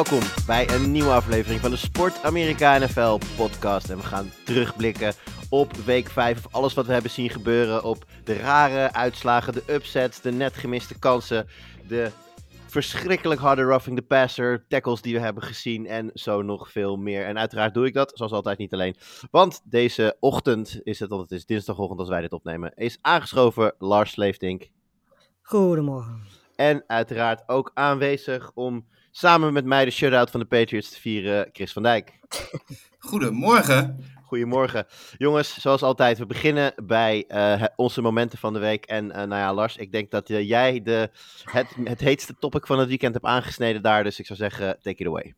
Welkom bij een nieuwe aflevering van de Sport Amerika NFL podcast. En we gaan terugblikken op week 5. Op alles wat we hebben zien gebeuren. Op de rare uitslagen, de upsets, de net gemiste kansen. De verschrikkelijk harde roughing the passer, tackles die we hebben gezien. En zo nog veel meer. En uiteraard doe ik dat, zoals altijd, niet alleen. Want deze ochtend is het, want het is dinsdagochtend als wij dit opnemen. Is aangeschoven Lars Sleefdink. Goedemorgen. En uiteraard ook aanwezig om samen met mij de shutout van de Patriots te vieren, Chris van Dijk. Goedemorgen. Goedemorgen. Jongens, zoals altijd, we beginnen bij eh, onze momenten van de week. En eh, nou ja, Lars, ik denk dat eh, jij de, het, het heetste topic van het weekend hebt aangesneden daar. Dus ik zou zeggen, take it away.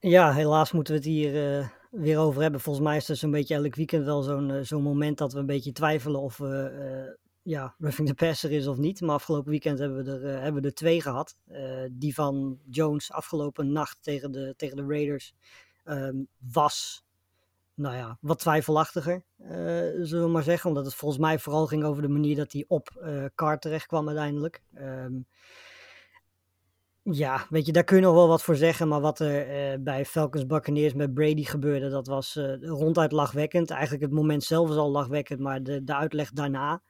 Ja, helaas moeten we het hier eh, weer over hebben. Volgens mij is er zo'n beetje elk weekend wel zo'n zo'n moment dat we een beetje twijfelen of we eh, ja, roughing the passer is of niet. Maar afgelopen weekend hebben we er, eh, hebben we er twee gehad. Eh, die van Jones afgelopen nacht tegen de, tegen de Raiders ehm, was, nou ja, wat twijfelachtiger, eh, zullen we maar zeggen. Omdat het volgens mij vooral ging over de manier dat hij op Carr terecht kwam uiteindelijk. Ehm, ja, weet je, daar kun je nog wel wat voor zeggen. Maar wat er bij Falcons Buccaneers met Brady gebeurde, dat was ronduit lachwekkend. Eigenlijk het moment zelf is al lachwekkend, maar de, de uitleg daarna.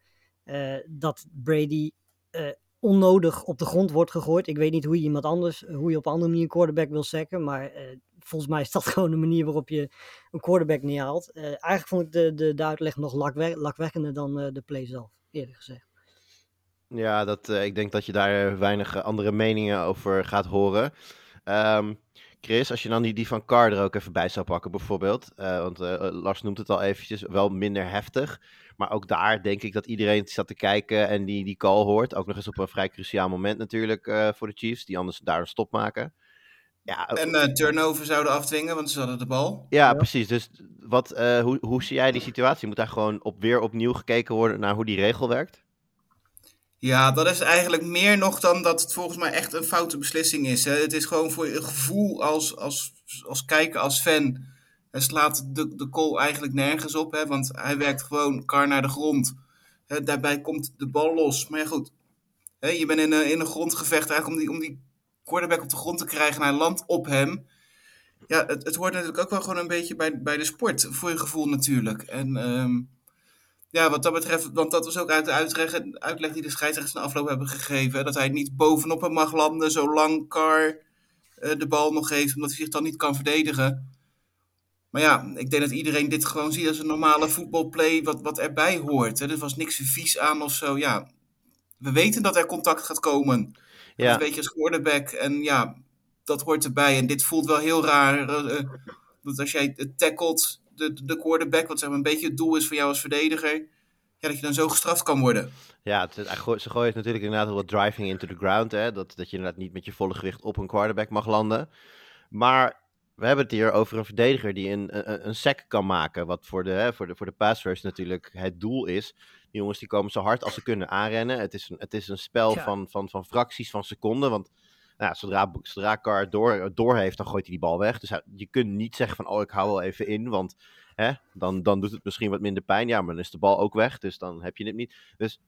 Eh, dat Brady eh, onnodig op de grond wordt gegooid. Ik weet niet hoe je iemand anders, hoe je op een andere manier een quarterback wil sacken. Maar eh, volgens mij is dat gewoon de manier waarop je een quarterback neerhaalt. Eh, eigenlijk vond ik de, de, uitleg nog lakwe- lachwekkender dan de play zelf, eerlijk gezegd. Ja, dat, ik denk dat je daar weinig andere meningen over gaat horen. Ehm, Chris, als je dan die, die van Carr er ook even bij zou pakken, bijvoorbeeld. eh, want eh, Lars noemt het al eventjes, wel minder heftig. Maar ook daar denk ik dat iedereen zat te kijken en die, die call hoort. Ook nog eens op een vrij cruciaal moment natuurlijk eh, voor de Chiefs, die anders daar een stop maken. Ja, En eh, turnover zouden afdwingen, want ze hadden de bal. ja, precies. Dus wat, eh, hoe, hoe zie jij die situatie? Moet daar gewoon op, weer opnieuw gekeken worden naar hoe die regel werkt? Ja, dat is eigenlijk meer nog dan dat het volgens mij echt een foute beslissing is. Hè. Het is gewoon voor je gevoel als, als, als kijker, als fan. Hij slaat de, de call eigenlijk nergens op, hè, want hij werkt gewoon kar naar de grond. Hè, daarbij komt de bal los. Maar ja, goed. Hè, je bent in een, in een grondgevecht eigenlijk om die, om die quarterback op de grond te krijgen. En hij landt op hem. Ja, het, het hoort natuurlijk ook wel gewoon een beetje bij, bij de sport. Voor je gevoel natuurlijk. En ehm, ja, wat dat betreft, want dat was ook uit de uitleg, uitleg die de scheidsrechters na afloop hebben gegeven. hè, Dat hij niet bovenop hem mag landen zolang Carr eh, de bal nog heeft, omdat hij zich dan niet kan verdedigen. Maar ja, ik denk dat iedereen dit gewoon ziet als een normale voetbalplay wat, wat erbij hoort. Hè. Er was niks vies aan of zo. Ja, we weten dat er contact gaat komen. Ja. Dat weet je als quarterback. En ja, dat hoort erbij. En dit voelt wel heel raar. eh, eh, dat als jij het tackelt, de, de quarterback, wat zeg maar een beetje het doel is voor jou als verdediger. Ja, dat je dan zo gestraft kan worden. Ja, het, ze gooien het natuurlijk inderdaad wat driving into the ground. Hè? Dat, dat je inderdaad niet met je volle gewicht op een quarterback mag landen. Maar we hebben het hier over een verdediger die een, een, een sack kan maken. Wat voor de, hè, voor de, voor de pass rush natuurlijk het doel is. Die jongens die komen zo hard als ze kunnen aanrennen. Het is een, het is een spel Ja. van, van, van fracties van seconden. Want nou, zodra, zodra door, door heeft, dan gooit hij die bal weg. Dus je kunt niet zeggen van, oh, ik hou wel even in. Want hè, dan, dan doet het misschien wat minder pijn. Ja, maar dan is de bal ook weg. Dus dan heb je het niet. Dus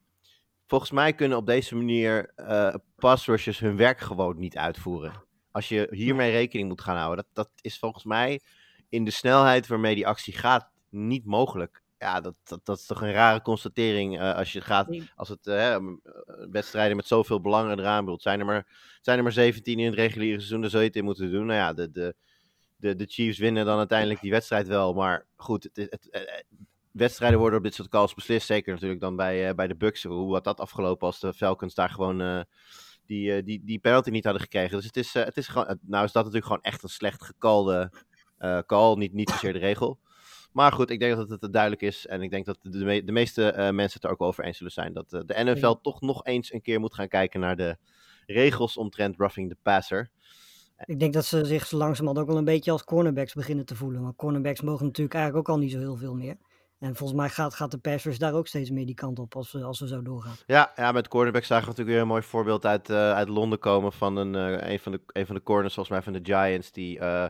volgens mij kunnen op deze manier eh rushers hun werk gewoon niet uitvoeren. Als je hiermee rekening moet gaan houden, dat, dat is volgens mij in de snelheid waarmee die actie gaat niet mogelijk. Ja, dat, dat, dat is toch een rare constatering eh, als je gaat, als het eh, wedstrijden met zoveel belangen eraan bedoelt. Zijn er maar, zijn er maar 17 in het reguliere seizoen, dan zou je het in moeten doen. Nou ja, de, de, de, de Chiefs winnen dan uiteindelijk die wedstrijd wel, maar goed, het, het, het- eh, wedstrijden worden op dit soort calls beslist. Zeker natuurlijk dan bij, bij de Bucks. Hoe had dat afgelopen als de Falcons daar gewoon die, die, die penalty niet hadden gekregen. Dus het is, het is gewoon, nou is dat natuurlijk gewoon echt een slecht gekalde call. Niet, niet zozeer de regel. Maar goed, ik denk dat het duidelijk is. En ik denk dat de, me- de meeste eh, mensen het er ook over eens zullen zijn. Dat eh, de NFL Ja. toch nog eens een keer moet gaan kijken naar de regels omtrent roughing the passer. Ik denk dat ze zich zo langzamerhand ook wel een beetje als cornerbacks beginnen te voelen. Want cornerbacks mogen natuurlijk eigenlijk ook al niet zo heel veel meer. En volgens mij gaat, gaat de passers daar ook steeds meer die kant op als we, als we zo doorgaan. Ja, ja, met cornerback zagen we natuurlijk weer een mooi voorbeeld uit, eh, uit Londen komen van een, eh, een, van de, een van de corners, volgens mij van de Giants, die, eh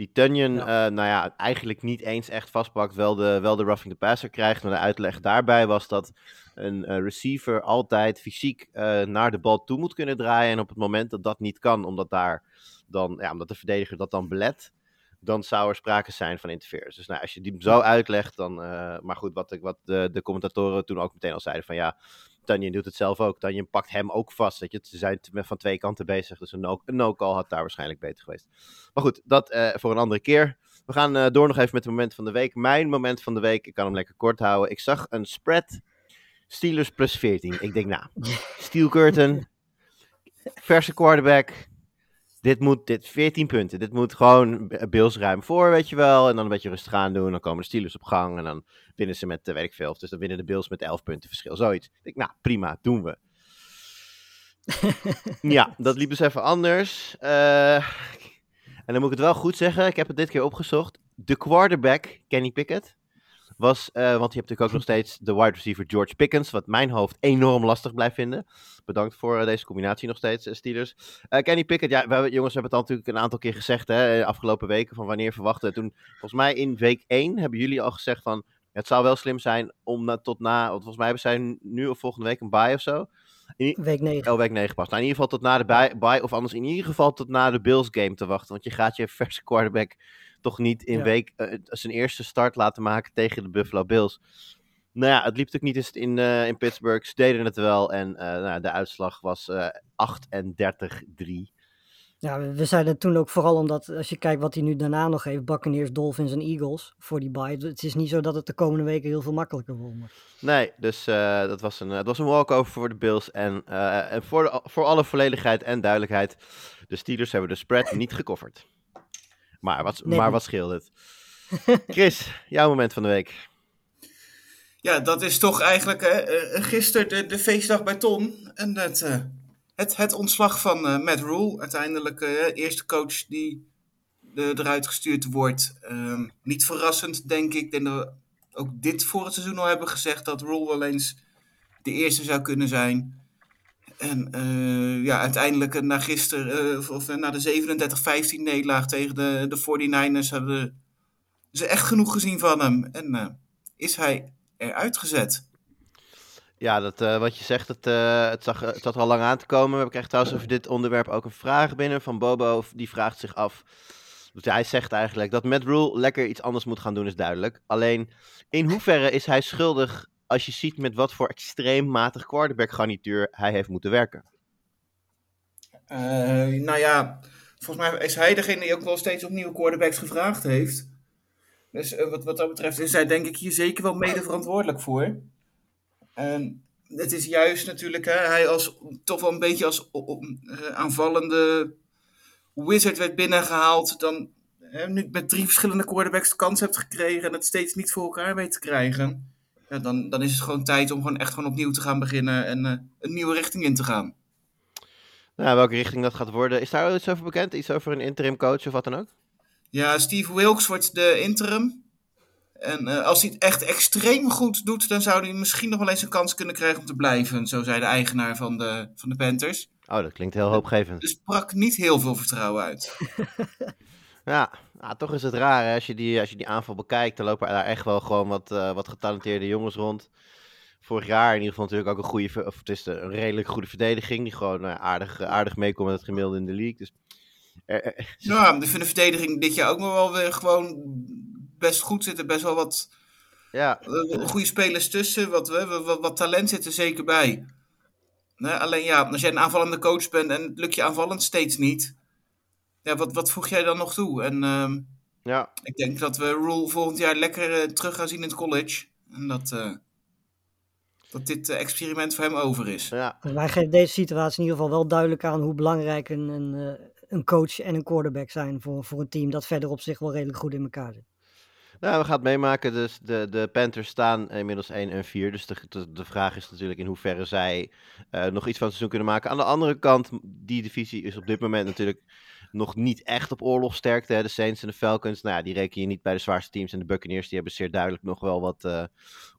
die Tunyon, Ja. eh, nou ja, eigenlijk niet eens echt vastpakt, wel de, wel de roughing the passer krijgt. Maar de uitleg daarbij was dat een eh, receiver altijd fysiek eh, naar de bal toe moet kunnen draaien. En op het moment dat dat niet kan, omdat daar dan, ja, omdat de verdediger dat dan belet, dan zou er sprake zijn van interference. Dus nou, als je die zo uitlegt, dan. maar goed, wat, ik- wat de, de commentatoren toen ook meteen al zeiden: van ja, Tanjen doet het zelf ook. Tanjen pakt hem ook vast. Weet je? Ze zijn van twee kanten bezig. Dus een no- een no-call had daar waarschijnlijk beter geweest. Maar goed, dat eh, voor een andere keer. We gaan eh, door nog even met het moment van de week. Mijn moment van de week, ik kan hem lekker kort houden. Ik zag een spread. Steelers plus 14. Ik denk, nou, Steel Curtain. Verse quarterback. Dit moet, dit 14 punten. Dit moet gewoon Bills ruim voor, weet je wel. En dan een beetje rustig aan doen. Dan komen de Steelers op gang. En dan winnen ze met, eh, weet ik veel. Dus dan winnen de Bills met 11 punten verschil. Zoiets. Ik denk, nou, prima, doen we. ja, dat liep dus even anders. Eh, en dan moet ik het wel goed zeggen. Ik heb het dit keer opgezocht. De quarterback, Kenny Pickett, was... eh, want je hebt natuurlijk ook nog steeds de wide receiver George Pickens. Wat mijn hoofd enorm lastig blijft vinden. Bedankt voor eh, deze combinatie nog steeds, eh, Steelers. Kenny Pickett, ja, we, jongens, we hebben het al natuurlijk een aantal keer gezegd, hè, de afgelopen weken, van wanneer verwachten. Toen, volgens mij in week 1 hebben jullie al gezegd van, het zou wel slim zijn om na- tot na, want volgens mij hebben zij nu of volgende week een bye of zo. Week 9. Oh, week 9 pas. Nou, in ieder geval tot na de bye, bye, of anders in ieder geval tot na de Bills game te wachten. Want je gaat je verse quarterback toch niet in Ja. week eh, zijn eerste start laten maken tegen de Buffalo Bills. Nou ja, het liep natuurlijk niet eens in, eh, in Pittsburgh. Ze deden het wel en eh, nou, de uitslag was eh 38-3. Ja, we, zeiden toen ook vooral omdat als je kijkt wat hij nu daarna nog heeft, Buccaneers, Dolphins en Eagles voor die bye. Het is niet zo dat het de komende weken heel veel makkelijker wordt. Nee, dus eh, dat was een, het was een walkover voor de Bills. En, eh, en voor, de, voor alle volledigheid en duidelijkheid, de Steelers hebben de spread niet gecoverd. Maar wat, Nee. maar wat scheelt het? Chris, jouw moment van de week. Ja, dat is toch eigenlijk eh, gisteren de, de feestdag bij Ton. En het, eh, het, het ontslag van eh, Matt Rule. Uiteindelijk eh eerste coach die de, eruit gestuurd wordt. Ehm, niet verrassend, denk ik. Ik denk dat we ook dit voor het seizoen al hebben gezegd dat Rule wel eens de eerste zou kunnen zijn. En eh, ja, uiteindelijk eh, na gisteren, eh, of na de 37-15 nederlaag tegen de, de 49ers, hebben ze echt genoeg gezien van hem. En is hij eruit gezet. Ja, dat, wat je zegt, eh, het, zag, het zat er al lang aan te komen. We krijgen trouwens over dit onderwerp ook een vraag binnen van Bobo. Die vraagt zich af. Dus hij zegt eigenlijk dat Matt Rule lekker iets anders moet gaan doen, is duidelijk. Alleen, in hoeverre is hij schuldig als je ziet met wat voor extreem matig quarterback garnituur hij heeft moeten werken? Eh, nou ja, volgens mij is hij degene die ook wel steeds op nieuwe quarterbacks gevraagd heeft. Dus eh, wat, wat dat betreft is hij denk ik hier zeker wel mede verantwoordelijk voor. En het is juist natuurlijk, hè, hij als, toch wel een beetje als eh, aanvallende wizard werd binnengehaald. Dan hè, nu met drie verschillende quarterbacks de kans hebt gekregen en het steeds niet voor elkaar weet te krijgen. Ja, dan, dan is het gewoon tijd om gewoon echt gewoon opnieuw te gaan beginnen en eh, een nieuwe richting in te gaan. Nou, welke richting dat gaat worden. Is daar iets over bekend? Iets over een interim coach of wat dan ook? Ja, Steve Wilkes wordt de interim. En eh, als hij het echt extreem goed doet, dan zou hij misschien nog wel eens een kans kunnen krijgen om te blijven. Zo zei de eigenaar van de, van de Panthers. Oh, dat klinkt heel hoopgevend. Dus sprak niet heel veel vertrouwen uit. Ja, nou, toch is het raar hè? Als, je die, als je die aanval bekijkt. Dan lopen er daar echt wel gewoon wat, eh, wat getalenteerde jongens rond. Vorig jaar in ieder geval natuurlijk ook een goede, of het is een redelijk goede verdediging. Die gewoon ja, aardig, aardig meekomt met het gemiddelde in de league. Dus er- Ja, ik vind de verdediging dit jaar ook nog wel weer gewoon best goed zitten. Best wel wat ja, eh, goede spelers tussen. Wat, wat, wat, wat talent zit er zeker bij. Nee, alleen ja, als jij een aanvallende coach bent en het lukt je aanvallend steeds niet. Ja, wat, wat voeg jij dan nog toe? En ehm, ja, Ik denk dat we Rule volgend jaar lekker eh, terug gaan zien in het college. En dat, eh, dat dit eh, experiment voor hem over is. ja. Mij geeft deze situatie in ieder geval wel duidelijk aan hoe belangrijk een, een, eh, een coach en een quarterback zijn voor, voor een team dat verder op zich wel redelijk goed in elkaar zit. Nou, we gaan het meemaken. Dus de, de Panthers staan inmiddels 1 en 4. Dus de, de, de vraag is natuurlijk in hoeverre zij uh, nog iets van het seizoen kunnen maken. Aan de andere kant, die divisie is op dit moment natuurlijk nog niet echt op oorlogsterkte. Hè. De Saints en de Falcons, nou ja, die reken je niet bij de zwaarste teams. En de Buccaneers, die hebben zeer duidelijk nog wel wat uh,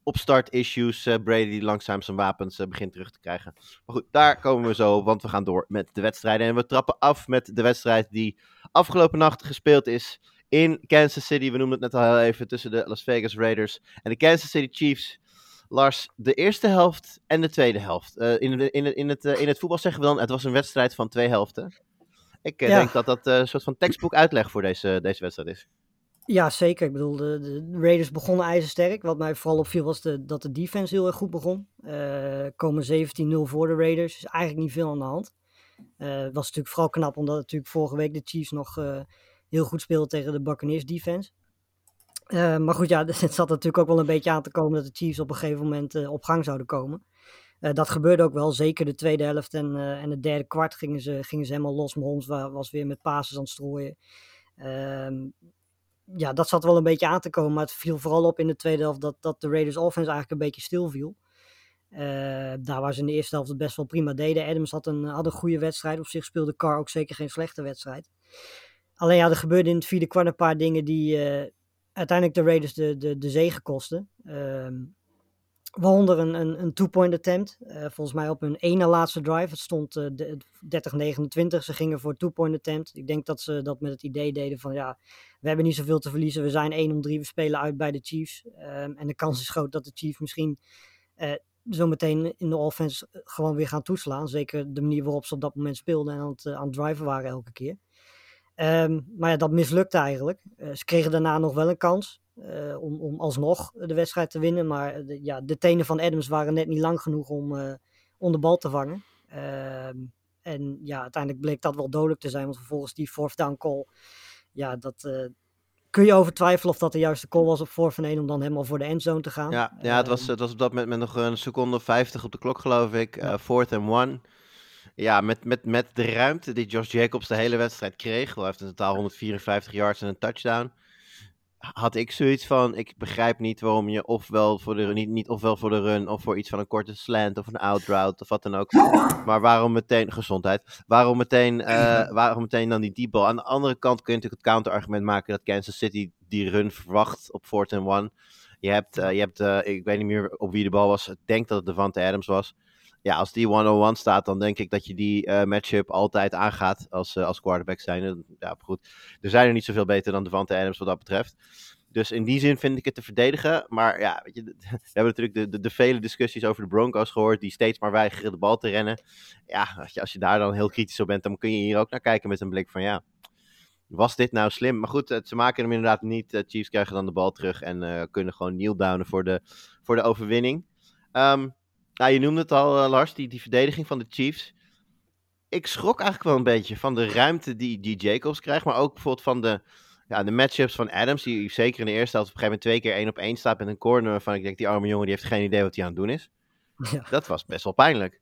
opstart-issues. Uh, Brady die langzaam zijn wapens uh, begint terug te krijgen. Maar goed, daar komen we zo want we gaan door met de wedstrijden. En we trappen af met de wedstrijd die afgelopen nacht gespeeld is in Kansas City. We noemden het net al heel even tussen de Las Vegas Raiders en de Kansas City Chiefs. Lars, de eerste helft en de tweede helft. in, in, in, het, in het voetbal zeggen we dan, het was een wedstrijd van twee helften. Ik uh, ja. denk dat dat uh, een soort van textbook uitleg voor deze, deze wedstrijd is. Ja, zeker. Ik bedoel, de, de Raiders begonnen ijzersterk. Wat mij vooral opviel was de, dat de defense heel erg goed begon. Uh, komen 17-0 voor de Raiders. Dus eigenlijk niet veel aan de hand. Het was natuurlijk vooral knap omdat natuurlijk vorige week de Chiefs nog heel goed speelden tegen de Buccaneers defense. maar goed, ja, het zat natuurlijk ook wel een beetje aan te komen dat de Chiefs op een gegeven moment op gang zouden komen. Uh, dat gebeurde ook wel, zeker de tweede helft en, uh, en het derde kwart gingen ze, gingen ze helemaal los. Was weer met passes aan het strooien. Uh, ja, dat zat wel een beetje aan te komen, maar het viel vooral op in de tweede helft dat, dat de Raiders offense eigenlijk een beetje stil viel. Uh, daar waar ze in de eerste helft het best wel prima deden. Adams had een, had een goede wedstrijd. Op zich speelde Carr ook zeker geen slechte wedstrijd. Alleen ja, er gebeurden in het vierde kwart een paar dingen die uiteindelijk de Raiders de, de, de zege kosten. Ehm, Waaronder een, een, een two-point attempt. Uh, volgens mij op hun ene laatste drive. Het stond uh, 30-29. Ze gingen voor two-point attempt. Ik denk dat ze dat met het idee deden van ja, we hebben niet zoveel te verliezen. We zijn 1 om 3. We spelen uit bij de Chiefs. Um, en de kans is groot dat de Chiefs misschien uh, zo meteen in de offense gewoon weer gaan toeslaan. Zeker de manier waarop ze op dat moment speelden en aan het, aan driven waren elke keer. Um, maar ja, dat mislukte eigenlijk. Ze kregen daarna nog wel een kans. Uh, om, om alsnog de wedstrijd te winnen. Maar de, ja, de tenen van Adams waren net niet lang genoeg om, uh, om de bal te vangen. Uh, en ja, uiteindelijk bleek dat wel dodelijk te zijn. Want vervolgens die fourth down call. Ja, dat eh, kun je over twijfelen of dat de juiste call was op voor van 1 om dan helemaal voor de endzone te gaan. Ja, ja het, was, het was op dat moment met nog een seconde 50 op de klok geloof ik. Ja. fourth and one. Ja, met, met, met de ruimte die Josh Jacobs de hele wedstrijd kreeg. Hij heeft in totaal 154 yards en een touchdown had ik zoiets van, ik begrijp niet waarom je ofwel voor de, niet, niet ofwel voor de run of voor iets van een korte slant of een out route of wat dan ook. Maar waarom meteen, gezondheid, waarom meteen, uh, waarom meteen dan die deep ball? Aan de andere kant kun je natuurlijk het counterargument maken dat Kansas City die run verwacht op 4 and 1. Je hebt, uh, je hebt uh, ik weet niet meer op wie de bal was, ik denk dat het Devante Adams was ja, als die 101 staat, dan denk ik dat je die uh, matchup altijd aangaat als, uh, als quarterback zijn. Ja, goed. Er zijn er niet zoveel beter dan Devante Adams wat dat betreft. Dus in die zin vind ik het te verdedigen. Maar ja, weet je, we hebben natuurlijk de, de, vele discussies over de Broncos gehoord. Die steeds maar weigeren de bal te rennen. Ja, als je, als je daar dan heel kritisch op bent, dan kun je hier ook naar kijken met een blik van ja. Was dit nou slim? Maar goed, ze maken hem inderdaad niet. De Chiefs krijgen dan de bal terug en kunnen gewoon kneel downen voor de, voor de overwinning. Um, nou, je noemde het al, uh, Lars, die, die verdediging van de Chiefs. Ik schrok eigenlijk wel een beetje van de ruimte die, die Jacobs krijgt, maar ook bijvoorbeeld van de, ja, de matchups van Adams, die zeker in de eerste helft op een gegeven moment twee keer één op één staat met een corner waarvan ik denk, die arme jongen die heeft geen idee wat hij aan het doen is. Ja. Dat was best wel pijnlijk.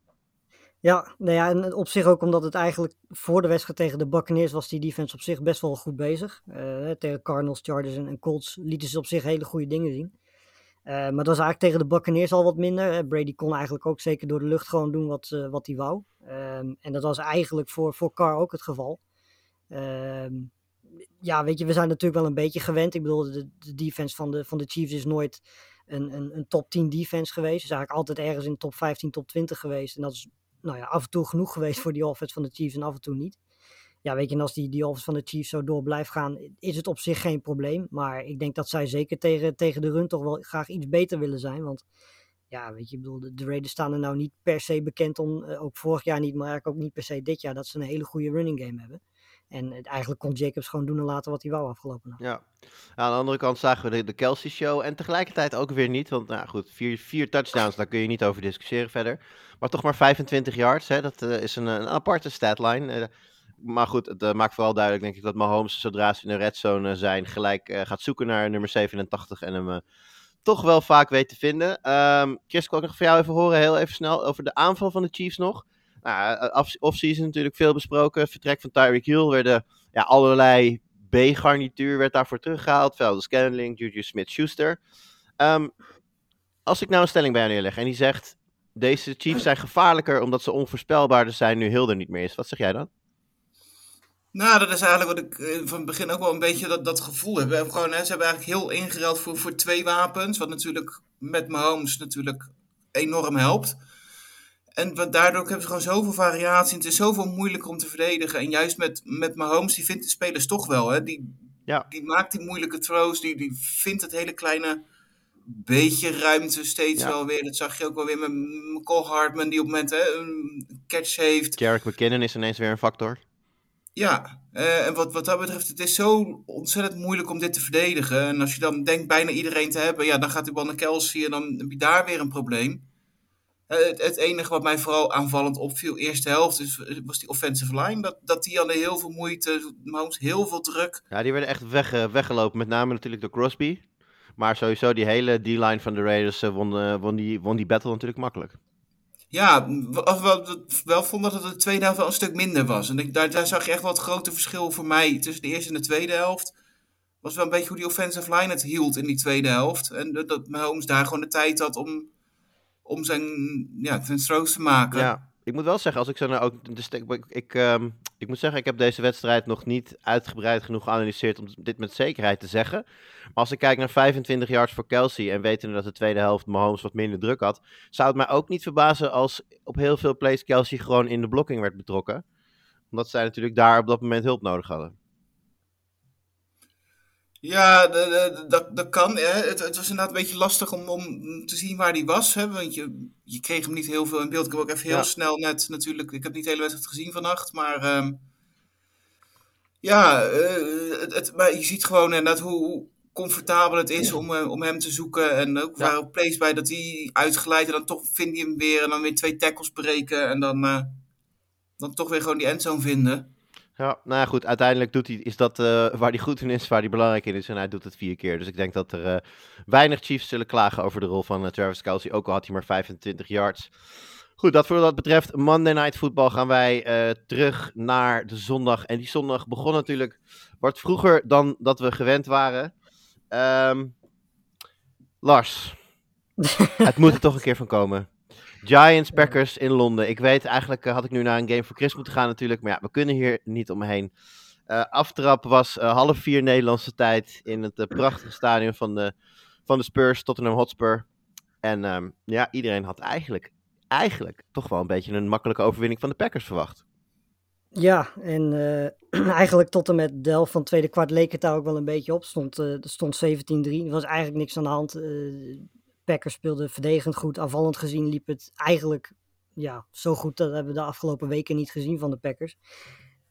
Ja, nou ja, en op zich ook omdat het eigenlijk voor de wedstrijd tegen de Buccaneers was die defense op zich best wel goed bezig. Uh, tegen Cardinals, Chargers en, en Colts lieten ze op zich hele goede dingen zien. Uh, maar dat was eigenlijk tegen de Buccaneers al wat minder. Brady kon eigenlijk ook zeker door de lucht gewoon doen wat, uh, wat hij wou. Um, en dat was eigenlijk voor, voor Carr ook het geval. Um, ja, weet je, we zijn natuurlijk wel een beetje gewend. Ik bedoel, de, de defense van de, van de Chiefs is nooit een, een, een top 10 defense geweest. is eigenlijk altijd ergens in top 15, top 20 geweest. En dat is nou ja, af en toe genoeg geweest voor die offense van de Chiefs en af en toe niet ja, weet je, als die, die offense van de Chiefs zo door blijft gaan, is het op zich geen probleem. Maar ik denk dat zij zeker tegen, tegen de run toch wel graag iets beter willen zijn. Want ja, weet je, ik bedoel, de, de Raiders staan er nou niet per se bekend om, uh, ook vorig jaar niet, maar eigenlijk ook niet per se dit jaar, dat ze een hele goede running game hebben. En eigenlijk kon Jacobs gewoon doen en laten wat hij wou afgelopen nacht. Ja. Aan de andere kant zagen we de, de Kelsey Show en tegelijkertijd ook weer niet. Want nou goed, vier, vier touchdowns, daar kun je niet over discussiëren verder. Maar toch maar 25 yards, hè, dat uh, is een, een aparte statline. Uh, maar goed, het uh, maakt vooral duidelijk, denk ik, dat Mahomes, zodra ze in de redzone zijn, gelijk uh, gaat zoeken naar nummer 87 en hem toch wel vaak weet te vinden. Um, Chris, ik wil ook nog van jou even horen, heel even snel, over de aanval van de Chiefs nog. Nou, offseason natuurlijk veel besproken. Vertrek van Tyreek Hill werden ja, allerlei B-garnituur werd daarvoor teruggehaald. Velden Scanling, Juju Smith-Schuster. Ehm, als ik nou een stelling bij jou neerleg en die zegt... Deze Chiefs zijn gevaarlijker omdat ze onvoorspelbaarder zijn nu Hill er niet meer is. Wat zeg jij dan? Nou, dat is eigenlijk wat ik eh, van het begin ook wel een beetje dat, dat gevoel heb. We gewoon, hè, ze hebben eigenlijk heel ingereld voor, voor twee wapens. Wat natuurlijk met Mahomes natuurlijk enorm helpt. En wat, daardoor hebben ze gewoon zoveel variatie. Het is zoveel moeilijker om te verdedigen. En juist met, met Mahomes, die vindt de spelers toch wel. Hè? Die, Ja. die maakt die moeilijke throws. Die, die vindt het hele kleine beetje ruimte steeds Ja. wel weer. Dat zag je ook wel weer met McCall Hartman, die op momenten een catch heeft. Jarek McKinnon is ineens weer een factor. Ja, eh, en wat, wat dat betreft, het is zo ontzettend moeilijk om dit te verdedigen. En als je dan denkt bijna iedereen te hebben, ja, dan gaat die bal naar Kelsey en dan heb je daar weer een probleem. Eh, het, het enige wat mij vooral aanvallend opviel, eerste helft, is, was die offensive line. Dat, dat die hadden heel veel moeite, Mahomes heel veel druk. Ja, die werden echt weg, eh, weggelopen. Met name natuurlijk door Crosby. Maar sowieso die hele D-line van de Raiders won, die, won die battle natuurlijk makkelijk. Ja, wel, wel, vond dat het de tweede helft wel een stuk minder was. En daar, daar zag je echt wel het grote verschil voor mij tussen de eerste en de tweede helft. Was wel een beetje hoe die offensive line het hield in die tweede helft. En dat, Mahomes daar gewoon de tijd had om, om zijn, ja, zijn throws te maken. Ik moet wel zeggen, als ik zo naar ook stek, ik, ik, ehm, ik moet zeggen, ik heb deze wedstrijd nog niet uitgebreid genoeg geanalyseerd om dit met zekerheid te zeggen. Maar als ik kijk naar 25 yards voor Kelsey en wetende dat de tweede helft Mahomes wat minder druk had, zou het mij ook niet verbazen als op heel veel plays Kelsey gewoon in de blocking werd betrokken. Omdat zij natuurlijk daar op dat moment hulp nodig hadden. Ja, dat, dat kan. Hè. Het, het was inderdaad een beetje lastig om, om te zien waar hij was. Hè. Want je, je kreeg hem niet heel veel in beeld. Ik heb ook even heel Ja. snel net natuurlijk... Ik heb niet de hele wedstrijd gezien vannacht, maar... ehm, ja, eh, het, het- maar je ziet gewoon inderdaad hoe, comfortabel het is om, eh, om hem te zoeken. En ook Ja. waar op plays bij dat hij uitgeleid en dan toch vindt hij hem weer. En dan weer twee tackles breken en dan, eh, dan toch weer gewoon die endzone vinden. Ja, nou ja, goed, uiteindelijk doet hij, is dat eh, waar hij goed in is, waar hij belangrijk in is. En hij doet het vier keer. Dus ik denk dat er eh, weinig Chiefs zullen klagen over de rol van eh, Travis Kelsey. Ook al had hij maar 25 yards. Goed, dat voor wat betreft Monday Night Football gaan wij terug naar de zondag. En die zondag begon natuurlijk wat vroeger dan dat we gewend waren. Ehm, Lars, het moet er toch een keer van komen. Giants Packers in Londen. Ik weet, eigenlijk eh, had ik nu naar een game voor Chris moeten gaan natuurlijk. Maar ja, we kunnen hier niet omheen. Eh aftrap was eh, half vier Nederlandse tijd in het prachtige stadion van de, van de Spurs, Tottenham Hotspur. En ehm, ja, iedereen had eigenlijk, eigenlijk toch wel een beetje een makkelijke overwinning van de Packers verwacht. Ja, en eigenlijk tot en met de helft van het tweede kwart leek het daar ook wel een beetje op. Stond, er stond 17-3. Er was eigenlijk niks aan de hand. Packers speelden verdedigend goed. Aanvallend gezien liep het eigenlijk ja, zo goed. Dat hebben we de afgelopen weken niet gezien van de Packers.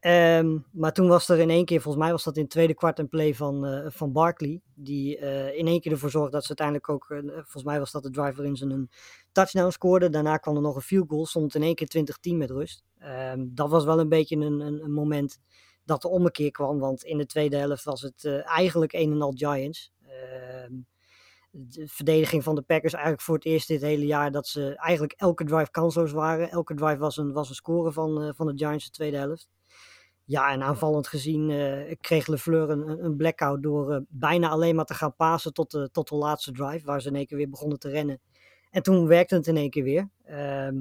Ehm, maar toen was er in één keer, volgens mij was dat in het tweede kwart een play van, eh, van Barkley. Die eh, in één keer ervoor zorgde dat ze uiteindelijk ook, eh, volgens mij was dat de drive waarin ze een touchdown scoorden. Daarna kwam er nog een field goal, stond in één keer 20-10 met rust. Ehm, dat was wel een beetje een, een, moment dat de ommekeer kwam. Want in de tweede helft was het eigenlijk een en al Giants. Ehm, de verdediging van de Packers eigenlijk voor het eerst dit hele jaar dat ze eigenlijk elke drive kansloos waren. Elke drive was een, was een score van, eh, van de Giants de tweede helft. Ja, en aanvallend gezien eh, kreeg LeFleur een, een- blackout door eh, bijna alleen maar te gaan pasen tot de, tot de laatste drive, waar ze in één keer weer begonnen te rennen. En toen werkte het in één keer weer. Ehm,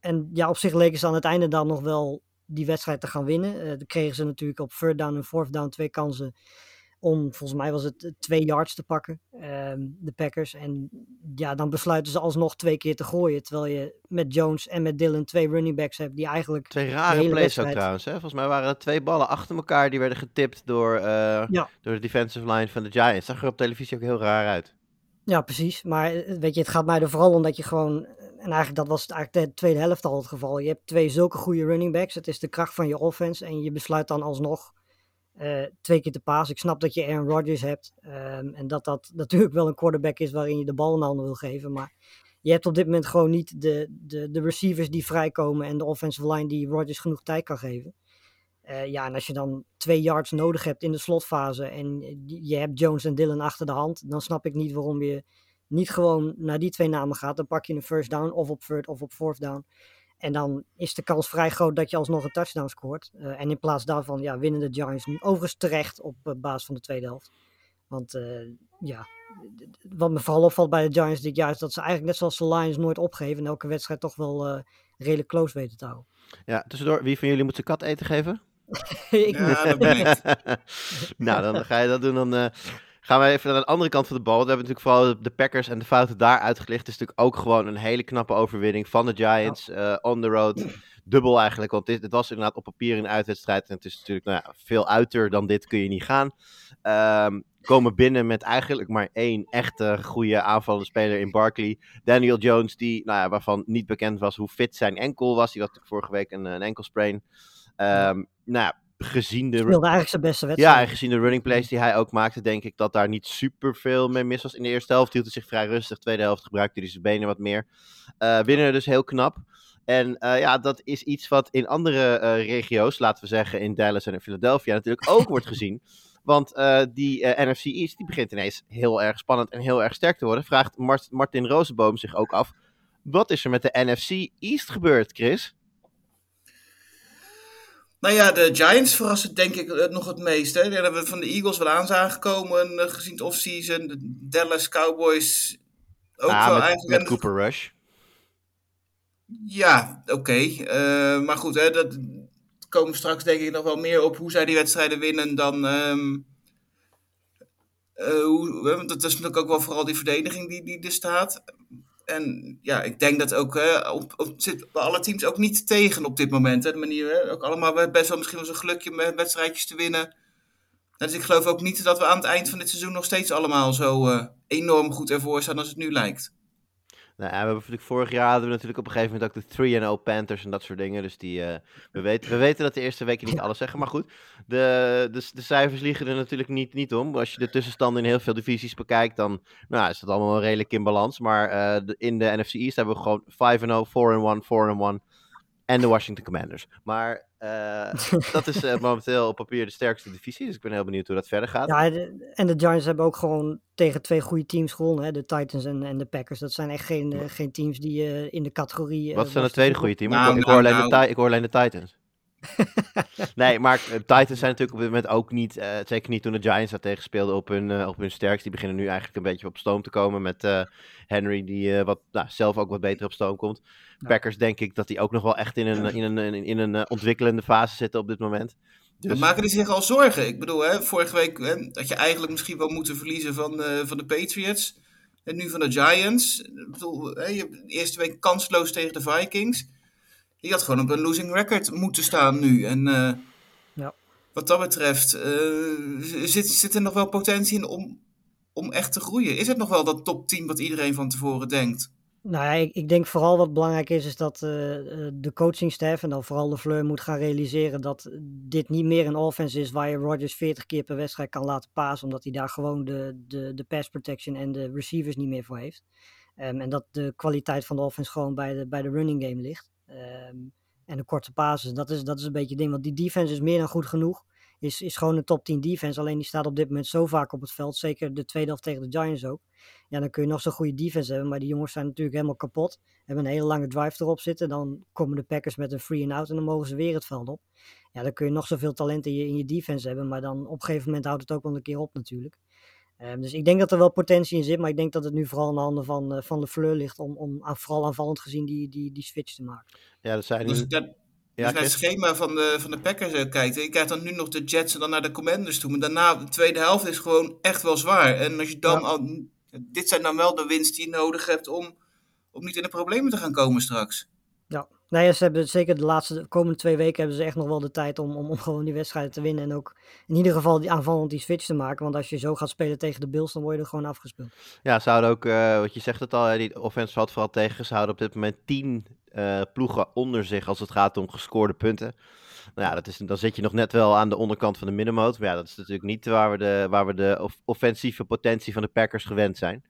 en ja, op zich leken ze aan het einde dan nog wel die wedstrijd te gaan winnen. Dan kregen ze natuurlijk op third down en fourth down twee kansen om, volgens mij was het eh, twee yards te pakken, ehm, de Packers. En ja, dan besluiten ze alsnog twee keer te gooien. Terwijl je met Jones en met Dylan twee running backs hebt die eigenlijk... Twee rare plays ook trouwens. Hè? Volgens mij waren er twee ballen achter elkaar die werden getipt door, eh, Ja. door de defensive line van de Giants. Zag er op televisie ook heel raar uit. Ja, precies. Maar eh, weet je, het gaat mij er vooral om dat je gewoon... En eigenlijk dat was het eigenlijk de tweede helft al het geval. Je hebt twee zulke goede running backs. Het is de kracht van je offense. En je besluit dan alsnog eh, twee keer te pasen. Ik snap dat je Aaron Rodgers hebt. ehm, en dat dat natuurlijk wel een quarterback is waarin je de bal een handen wil geven. Maar je hebt op dit moment gewoon niet de, de, de receivers die vrijkomen. En de offensive line die Rodgers genoeg tijd kan geven. Eh, ja, en als je dan twee yards nodig hebt in de slotfase. En je hebt Jones en Dylan achter de hand. Dan snap ik niet waarom je niet gewoon naar die twee namen gaat. Dan pak je een first down of op third of op fourth down. En dan is de kans vrij groot dat je alsnog een touchdown scoort. Eh, en in plaats daarvan ja, winnen de Giants nu overigens terecht op eh, basis van de tweede helft. Want eh, ja, wat me vooral opvalt bij de Giants dit jaar is dat ze eigenlijk net zoals de Lions nooit opgeven. En elke wedstrijd toch wel eh, redelijk close weten te houden. Ja, tussendoor, wie van jullie moet zijn kat eten geven? ik Ja, dat ben ik. nou, dan ga je dat doen. Dan eh, gaan we even naar de andere kant van de bal. We hebben natuurlijk vooral de Packers en de fouten daar uitgelicht. Het is natuurlijk ook gewoon een hele knappe overwinning van de Giants. eh, on the road. Dubbel eigenlijk, want dit, het was inderdaad op papier een uitwedstrijd. En het is natuurlijk nou ja, veel uiter dan dit kun je niet gaan. Ehm, komen binnen met eigenlijk maar één echte goede aanvallende speler in Barkley. Daniel Jones, die, nou ja, waarvan niet bekend was hoe fit zijn enkel was. Die had vorige week een, een enkelsprain. Ehm nou ja, gezien de... speelde eigenlijk zijn beste wedstrijd. Ja, en gezien de running plays die hij ook maakte, denk ik dat daar niet super veel mee mis was. In de eerste helft hield hij zich vrij rustig. Tweede helft gebruikte hij zijn benen wat meer. Eh winnen dus heel knap. En eh, ja, dat is iets wat in andere eh, regio's, laten we zeggen in Dallas en in Philadelphia, natuurlijk ook wordt gezien. Want die NFC East die begint ineens heel erg spannend en heel erg sterk te worden. Vraagt Mart- Martin Rozenboom zich ook af. Wat is er met de NFC East gebeurd, Chris? Nou ja, de Giants verrassen denk ik eh, nog het meest. Hè. Hebben we van de Eagles wel aan zagen komen eh, gezien het offseason. De Dallas Cowboys ook Ah, wel met, eigenlijk. met Cooper Rush. Ja, oké. Eh, maar goed, hè, dat komen straks denk ik nog wel meer op hoe zij die wedstrijden winnen dan... hoe, want dat is natuurlijk ook wel vooral die verdediging die, die er staat. En ja, ik denk dat ook hè, op, op, zit alle teams ook niet tegen op dit moment. Hè, de manier, hè, ook allemaal best wel misschien wel zo'n gelukje met wedstrijdjes te winnen. Dus ik geloof ook niet dat we aan het eind van dit seizoen nog steeds allemaal zo eh, enorm goed ervoor staan als het nu lijkt. Nou, we hebben natuurlijk vorig jaar hadden we natuurlijk op een gegeven moment ook de 3-0 Panthers en dat soort dingen. Dus die, eh, we, weten, we weten dat de eerste weken niet alles zeggen. Maar goed, de, de, de cijfers liegen er natuurlijk niet, niet om. Als je de tussenstanden in heel veel divisies bekijkt, dan nou, is dat allemaal wel redelijk in balans. Maar eh, de- in de NFC East hebben we gewoon 5-0, 4-1, 4-1 en de Washington Commanders. Maar eh, dat is momenteel op papier de sterkste divisie. Dus ik ben heel benieuwd hoe dat verder gaat. Ja, en de Giants hebben ook gewoon tegen twee goede teams gewonnen. Hè? De Titans en, en de Packers. Dat zijn echt geen, eh, geen teams die eh, in de categorie... eh, Wat het worst tweede goede team? Nou, ik, nou, hoor alleen de nou. Ti- ik hoor alleen de Titans. nee, maar Titans zijn natuurlijk op dit moment ook niet, eh, zeker niet toen de Giants daar tegen speelden, op hun, op hun sterkst. Die beginnen nu eigenlijk een beetje op stoom te komen met eh, Henry, die eh, wat, nou, zelf ook wat beter op stoom komt. Ja. Packers denk ik dat die ook nog wel echt in een, in een, in een, in een ontwikkelende fase zitten op dit moment. Dan Dus, maken die zich al zorgen. Ik bedoel, hè, vorige week hè, had je eigenlijk misschien wel moeten verliezen van, eh, van de Patriots. En nu van de Giants. Ik bedoel, hè, je hebt de eerste week kansloos tegen de Vikings. Die had gewoon op een losing record moeten staan nu. En eh, Ja. wat dat betreft eh, zit, zit er nog wel potentie in om, om echt te groeien. Is het nog wel dat top 10 wat iedereen van tevoren denkt? Nou ja, ik, ik denk vooral wat belangrijk is, is dat eh, de coachingstaf en dan vooral de Fleur moet gaan realiseren dat dit niet meer een offense is waar je Rodgers 40 keer per wedstrijd kan laten pasen, omdat hij daar gewoon de, de, de pass protection en de receivers niet meer voor heeft. Ehm, en dat de kwaliteit van de offense gewoon bij de, bij de running game ligt. Ehm, en de korte passes, dat is, dat is een beetje het ding, want die defense is meer dan goed genoeg. Is, is gewoon een top 10 defense, alleen die staat op dit moment zo vaak op het veld, zeker de tweede helft tegen de Giants ook. Ja, dan kun je nog zo'n goede defense hebben, maar die jongens zijn natuurlijk helemaal kapot. Hebben een hele lange drive erop zitten. Dan komen de Packers met een free and out en dan mogen ze weer het veld op. Ja, dan kun je nog zoveel talent in je, in je defense hebben, maar dan op een gegeven moment houdt het ook wel een keer op natuurlijk. Ehm, dus ik denk dat er wel potentie in zit, maar ik denk dat het nu vooral in de handen van, uh, van de Fleur ligt om, om aan, vooral aanvallend gezien die, die, die switch te maken. ja, dat zijn Dus dat, Ja, als je naar het schema van de, van de Packers eh, kijkt, je krijgt dan nu nog de Jets en dan naar de Commanders toe. Maar daarna, de tweede helft is gewoon echt wel zwaar. En als je dan Ja. al, dit zijn dan wel de winst die je nodig hebt om, om niet in de problemen te gaan komen straks. Nee, ja, ze hebben zeker de laatste de komende twee weken hebben ze echt nog wel de tijd om, om, om gewoon die wedstrijden te winnen. En ook in ieder geval die aanvallend die switch te maken. Want als je zo gaat spelen tegen de Bills, dan word je er gewoon afgespeeld. Ja, ze houden ook, eh, wat je zegt het al, die offense valt vooral tegen. Ze houden op dit moment 10 eh, ploegen onder zich als het gaat om gescoorde punten. Nou ja, dat is, dan zit je nog net wel aan de onderkant van de middenmoot. Maar ja, dat is natuurlijk niet waar we de, waar we de off- offensieve potentie van de Packers gewend zijn.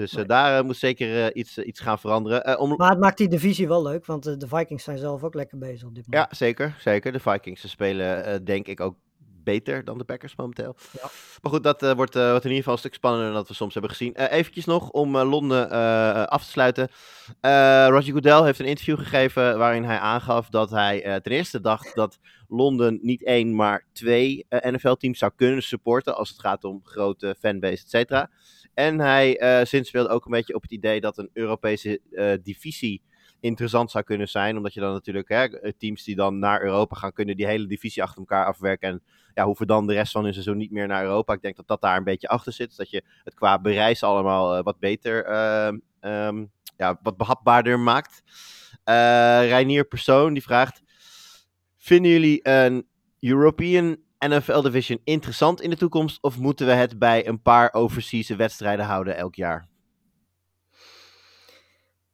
Dus eh, Nee. daar eh, moet zeker eh, iets, iets gaan veranderen. Om, Maar het maakt die divisie wel leuk, want de Vikings zijn zelf ook lekker bezig op dit moment. Ja, zeker, zeker. De Vikings spelen denk ik ook beter dan de Packers momenteel. Ja. Maar goed, dat wordt, in ieder geval een stuk spannender dan dat we soms hebben gezien. Eh eventjes nog om Londen af te sluiten. Roger Goodell heeft een interview gegeven waarin hij aangaf dat hij ten eerste dacht dat Londen niet één, maar twee NFL-teams zou kunnen supporten als het gaat om grote fanbase, et cetera. En hij eh zinspeelde ook een beetje op het idee dat een Europese eh, divisie interessant zou kunnen zijn. Omdat je dan natuurlijk hè, teams die dan naar Europa gaan, kunnen die hele divisie achter elkaar afwerken. En ja, hoeven dan de rest van hun seizoen niet meer naar Europa. Ik denk dat dat daar een beetje achter zit. Dat je het qua bereis allemaal eh, wat beter, ehm, ehm, ja, wat behapbaarder maakt. Eh Reinier Persoon die vraagt: Vinden jullie een European NFL Division interessant in de toekomst? Of moeten we het bij een paar overseas wedstrijden houden elk jaar?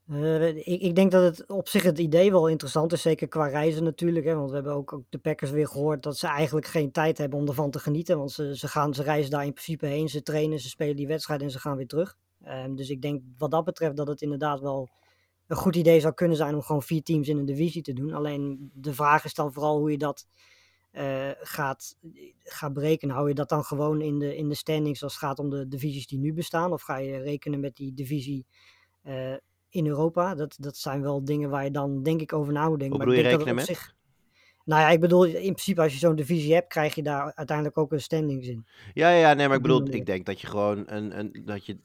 Eh, ik, ik denk dat het op zich het idee wel interessant is, zeker qua reizen natuurlijk. Hè, want we hebben ook, de Packers weer gehoord dat ze eigenlijk geen tijd hebben om ervan te genieten. Want ze, ze, gaan, ze reizen daar in principe heen, ze trainen, ze spelen die wedstrijd en ze gaan weer terug. Ehm, dus ik denk wat dat betreft dat het inderdaad wel een goed idee zou kunnen zijn om gewoon vier teams in een divisie te doen. Alleen de vraag is dan vooral hoe je dat eh, gaat, gaat berekenen. Hou je dat dan gewoon in de, in de standings als het gaat om de divisies die nu bestaan? Of ga je rekenen met die divisie eh, in Europa? Dat, dat zijn wel dingen waar je dan denk ik over na moet denken. Hoe Maar ik je denk dat het rekenen op zich- Nou ja, ik bedoel, in principe als je zo'n divisie hebt, krijg je daar uiteindelijk ook een standings in. Ja, ja, nee, maar ik bedoel, ik denk dat je gewoon een, een, dat je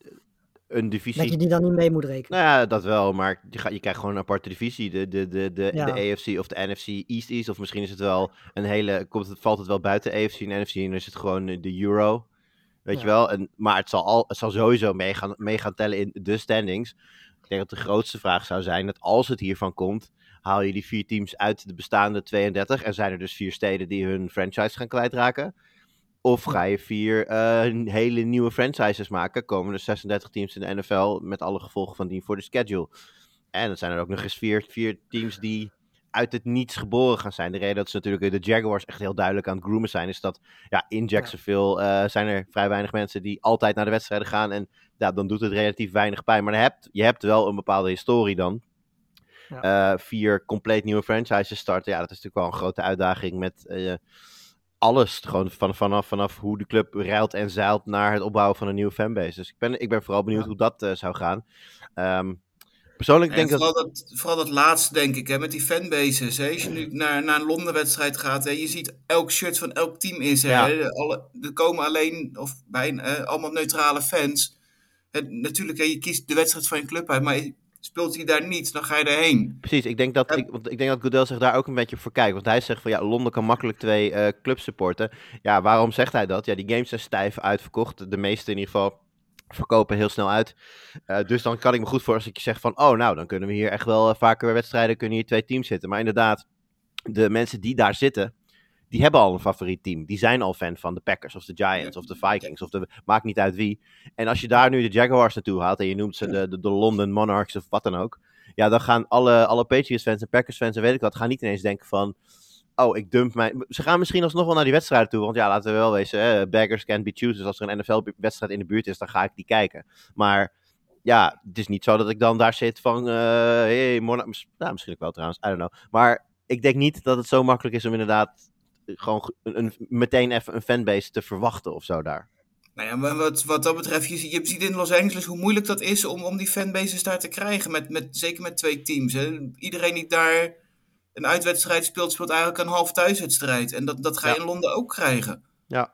een divisie... Dat je die dan niet mee moet rekenen. Nou ja, dat wel, maar je, gaat, je krijgt gewoon een aparte divisie. De, de, de, de, Ja. de AFC of de NFC East East. Of misschien is het wel een hele. Komt het, valt het wel buiten AFC en NFC en dan is het gewoon eh, de Euro. Weet je wel? En, maar het zal, al, het zal sowieso mee gaan, mee gaan tellen in de standings. Ik denk dat de grootste vraag zou zijn dat als het hiervan komt, haal je die vier teams uit de bestaande 32 en zijn er dus vier steden die hun franchise gaan kwijtraken. Of ga je vier eh, hele nieuwe franchises maken? Komen er 36 teams in de NFL met alle gevolgen van die voor de schedule. En dan zijn er ook nog eens vier, vier teams die uit het niets geboren gaan zijn. De reden dat ze natuurlijk de Jaguars echt heel duidelijk aan het groomen zijn, is dat ja, in Jacksonville eh, zijn er vrij weinig mensen die altijd naar de wedstrijden gaan. En ja, dan doet het relatief weinig pijn. Maar je hebt, je hebt wel een bepaalde historie dan. Eh, vier compleet nieuwe franchises starten. Ja, dat is natuurlijk wel een grote uitdaging met alles. Gewoon van, vanaf, vanaf hoe de club ruilt en zeilt naar het opbouwen van een nieuwe fanbase. Dus ik ben, ik ben vooral benieuwd Ja. hoe dat eh, zou gaan. Ehm, persoonlijk En denk ik dat... vooral, dat, vooral dat laatste, denk ik, hè, met die fanbases. Hè. Als je nu naar, naar een Londen-wedstrijd gaat, hè, je ziet elk shirt van elk team is er. Ja. Hè. Alle, er komen alleen, of bijna, allemaal neutrale fans. Hè, natuurlijk, hè, je kiest de wedstrijd van je club uit, maar speelt hij daar niet, dan ga je erheen. Precies, ik denk, dat, ik, want ik denk dat Goodell zich daar ook een beetje voor kijkt. Want hij zegt van ja, Londen kan makkelijk twee eh, clubs supporten. Ja, waarom zegt hij dat? Ja, die games zijn stijf uitverkocht. De meeste in ieder geval verkopen heel snel uit. Eh, dus dan kan ik me goed voor als ik zeg van oh, nou, dan kunnen we hier echt wel eh, vaker bij wedstrijden, kunnen hier twee teams zitten. Maar inderdaad, de mensen die daar zitten, die hebben al een favoriet team. Die zijn al fan van de Packers of de Giants of de Vikings of de maakt niet uit wie. En als je daar nu de Jaguars naartoe haalt en je noemt ze de, de, de London Monarchs of wat dan ook. Ja, dan gaan alle, alle Patriots fans en Packers fans en weet ik wat, gaan niet ineens denken van... Oh, ik dump mijn... Ze gaan misschien alsnog wel naar die wedstrijden toe. Want ja, laten we wel wezen, hè, beggars can't be choosers. Als er een NFL-wedstrijd in de buurt is, dan ga ik die kijken. Maar ja, het is niet zo dat ik dan daar zit van... eh hey, Nou, misschien ook wel trouwens, I don't know. Maar ik denk niet dat het zo makkelijk is om inderdaad... Gewoon ge- een, een- meteen even een fanbase te verwachten of zo daar. Nou ja, maar wat, wat dat betreft, je, ziet- je ziet in Los Angeles hoe moeilijk dat is om, om die fanbases daar te krijgen. Met, met, zeker met twee teams. Hè. Iedereen die daar een uitwedstrijd speelt, speelt eigenlijk een half thuiswedstrijd. En dat, dat ga je Ja. in Londen ook krijgen. Ja.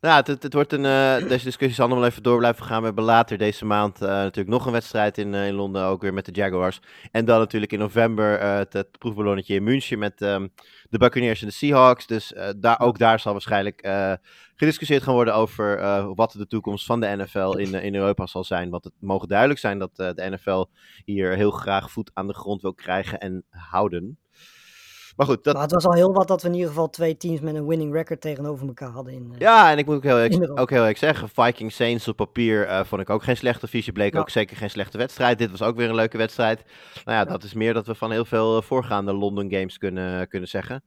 Nou, ja, het, het, wordt een. eh, deze discussie zal nog wel even door blijven gaan. We hebben later deze maand eh, natuurlijk nog een wedstrijd in, eh, in Londen, ook weer met de Jaguars. En dan natuurlijk in november het, het proefballonnetje in München met ehm, de Buccaneers en de Seahawks. Dus daar, ook daar zal waarschijnlijk gediscussieerd gaan worden over wat de toekomst van de NFL in, in Europa zal zijn. Want het mogen duidelijk zijn dat de NFL hier heel graag voet aan de grond wil krijgen en houden. Maar goed, dat, Maar het was al heel wat dat we in ieder geval twee teams met een winning record tegenover elkaar hadden. In, eh, Ja, en ik moet ook heel, Europa. ook heel eerlijk zeggen, Viking Saints op papier eh, vond ik ook geen slechte visie. Bleek Ja. ook zeker geen slechte wedstrijd. Dit was ook weer een leuke wedstrijd. Nou ja, dat is meer dat we van heel veel eh, voorgaande London games kunnen, kunnen zeggen.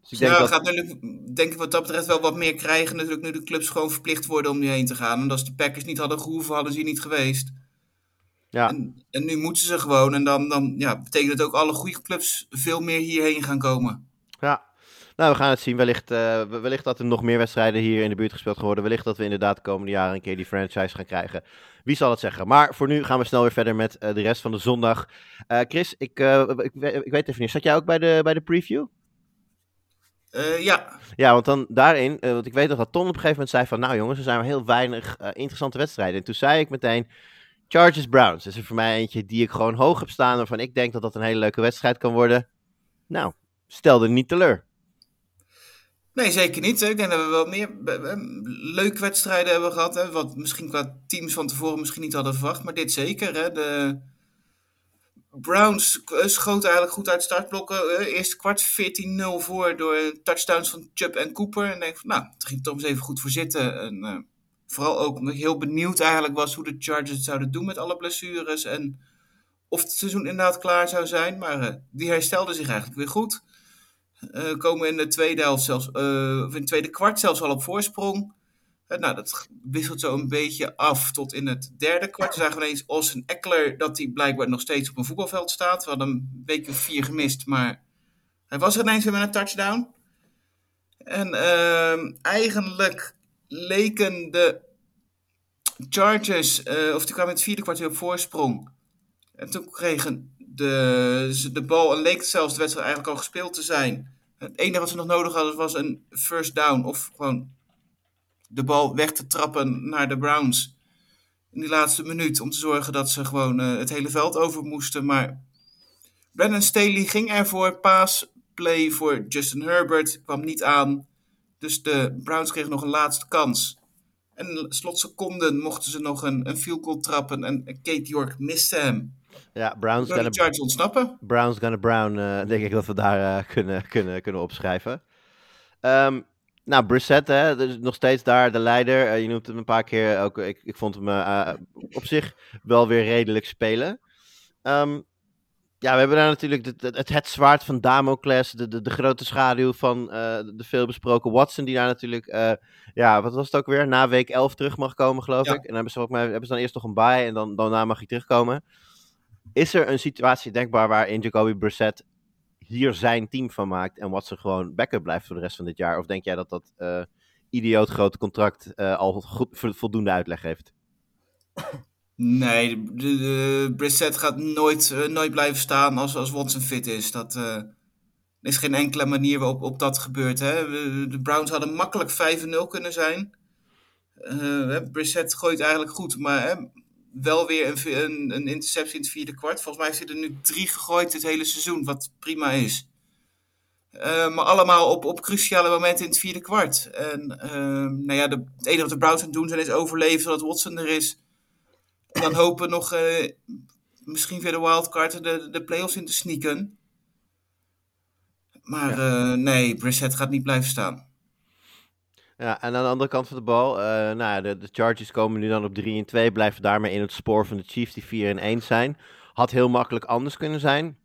Dus ik denk ja, dat... gaat natuurlijk, denk ik wat dat betreft wel wat meer krijgen. Natuurlijk nu de clubs gewoon verplicht worden om nu heen te gaan. En als de Packers niet hadden gehoeven, hadden ze hier niet geweest. Ja. En, en nu moeten ze gewoon. En dan, dan ja, betekent het ook alle goede clubs veel meer hierheen gaan komen. Ja, Nou, we gaan het zien. Wellicht, uh, wellicht dat er nog meer wedstrijden hier in de buurt gespeeld worden. Wellicht dat we inderdaad de komende jaren een keer die franchise gaan krijgen. Wie zal het zeggen? Maar voor nu gaan we snel weer verder met uh, de rest van de zondag. Uh, Chris, ik, ik, ik, weet even niet. Zat jij ook bij de, bij de preview? ja. Ja, want dan daarin, want ik weet nog dat Ton op een gegeven moment zei van... Nou jongens, er zijn maar heel weinig interessante wedstrijden. En toen zei ik meteen... Chargers Browns is er voor mij eentje die ik gewoon hoog heb staan. Waarvan ik denk dat dat een hele leuke wedstrijd kan worden. Nou, stelde niet teleur. Nee, zeker niet. Ik denk dat we wel meer leuke wedstrijden hebben gehad. Hè, wat misschien qua teams van tevoren misschien niet hadden verwacht. Maar dit zeker. Hè. De Browns schoten eigenlijk goed uit startblokken. Eerste kwart 14-0 voor door touchdowns van Chubb en Cooper. En denk van, nou, het ging eens even goed voor zitten. En, uh, vooral ook omdat ik heel benieuwd eigenlijk was hoe de Chargers het zouden doen met alle blessures. En of het seizoen inderdaad klaar zou zijn. Maar uh, die herstelde zich eigenlijk weer goed. Uh, komen in de tweede helft zelfs, uh, of in het tweede kwart zelfs al op voorsprong. Nou, dat wisselt zo een beetje af tot in het derde kwart. Dan zagen we ineens Austin Eckler dat hij blijkbaar nog steeds op een voetbalveld staat. We hadden een week vier gemist, maar hij was er ineens weer met een touchdown. En ehm, eigenlijk leken de Chargers, of die kwamen het vierde kwart weer op voorsprong. En toen kregen de, de bal en leek zelfs de wedstrijd eigenlijk al gespeeld te zijn. Het enige wat ze nog nodig hadden was een first down. Of gewoon de bal weg te trappen naar de Browns. In die laatste minuut. Om te zorgen dat ze gewoon uh, het hele veld over moesten. Maar Brandon Staley ging ervoor. Paas play voor Justin Herbert. Kwam niet aan. Dus de Browns kregen nog een laatste kans. En slotseconden mochten ze nog een, een field goal trappen. En Kate York miste hem. Ja, Browns gonna, Charge ontsnappen. Browns gonna Brown, uh, denk ik dat we daar uh, kunnen, kunnen, kunnen opschrijven. Um, nou, Brissett, hè, dus nog steeds daar de leider. Uh, je noemt hem een paar keer. Ook, ik, ik vond hem op zich wel weer redelijk spelen. Um, ja, we hebben daar natuurlijk het, het zwaard van Damocles, de, de, de grote schaduw van de veelbesproken Watson, die daar natuurlijk, ja, wat was het ook weer, na week 11 terug mag komen, geloof Ja. ik. En dan hebben ze, ook maar, hebben ze dan eerst nog een bye en dan, daarna mag hij terugkomen. Is er een situatie denkbaar waarin Jacoby Brissett hier zijn team van maakt en Watson gewoon backup blijft voor de rest van dit jaar? Of denk jij dat dat uh, idioot grote contract al goed, voldoende uitleg heeft? Nee, de, de, Brissett gaat nooit, uh, nooit blijven staan als, als Watson fit is. Dat uh, is geen enkele manier waarop op dat gebeurt. Hè? De Browns hadden makkelijk 5-0 kunnen zijn. Uh, Brissett gooit eigenlijk goed, maar hè, wel weer een, een, een, interceptie in het vierde kwart. Volgens mij heeft hij er nu drie gegooid dit hele seizoen, wat prima is. Maar allemaal op, op cruciale momenten in het vierde kwart. En nou ja, de, het enige wat de Browns aan doen zijn is overleven zodat Watson er is. En dan hopen nog uh, misschien via de wildcard de, de playoffs in te sneaken. Maar ja. nee, Brissett gaat niet blijven staan. Ja, en aan de andere kant van de bal, uh, nou ja, de, de, Chargers komen nu dan op 3 en 2, blijven daarmee in het spoor van de Chiefs die 4 en 1 zijn. Had heel makkelijk anders kunnen zijn.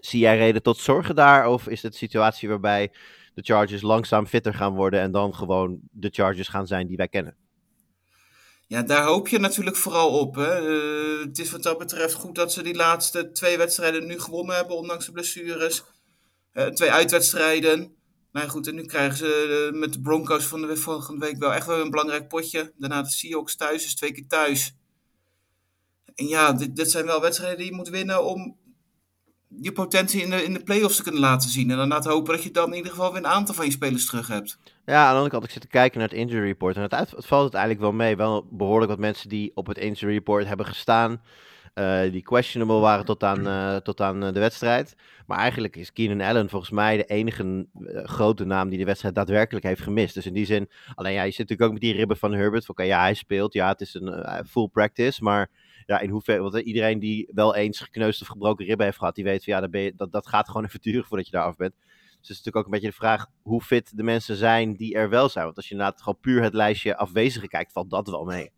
Zie jij reden tot zorgen daar, of is het een situatie waarbij de Chargers langzaam fitter gaan worden en dan gewoon de Chargers gaan zijn die wij kennen? Ja, daar hoop je natuurlijk vooral op. Hè. Uh, het is wat dat betreft goed dat ze die laatste twee wedstrijden nu gewonnen hebben, ondanks de blessures. Uh, twee uitwedstrijden. Nou goed, en nu krijgen ze uh, met de Broncos van de volgende week wel echt wel een belangrijk potje. Daarna de Seahawks thuis, dus twee keer thuis. En ja, dit, dit zijn wel wedstrijden die je moet winnen om je potentie in de, in de playoffs te kunnen laten zien. En dan laten hopen dat je dan in ieder geval weer een aantal van je spelers terug hebt. Ja, aan de andere kant, ik zit te kijken naar het injury report. En het, valt het eigenlijk wel mee. Wel behoorlijk wat mensen die op het injury report hebben gestaan. Uh, die questionable waren tot aan, uh, tot aan uh, de wedstrijd. Maar eigenlijk is Keenan Allen volgens mij de enige grote naam die de wedstrijd daadwerkelijk heeft gemist. Dus in die zin, alleen ja, je zit natuurlijk ook met die ribben van Herbert. Okay, ja, hij speelt. Ja, het is een full practice. Maar ja, in hoeverre, want iedereen die wel eens gekneusd of gebroken ribben heeft gehad, die weet van ja, dat, dat, gaat gewoon even duren voordat je daar af bent. Dus het is natuurlijk ook een beetje de vraag hoe fit de mensen zijn die er wel zijn. Want als je inderdaad gewoon puur het lijstje afwezigen kijkt, valt dat wel mee.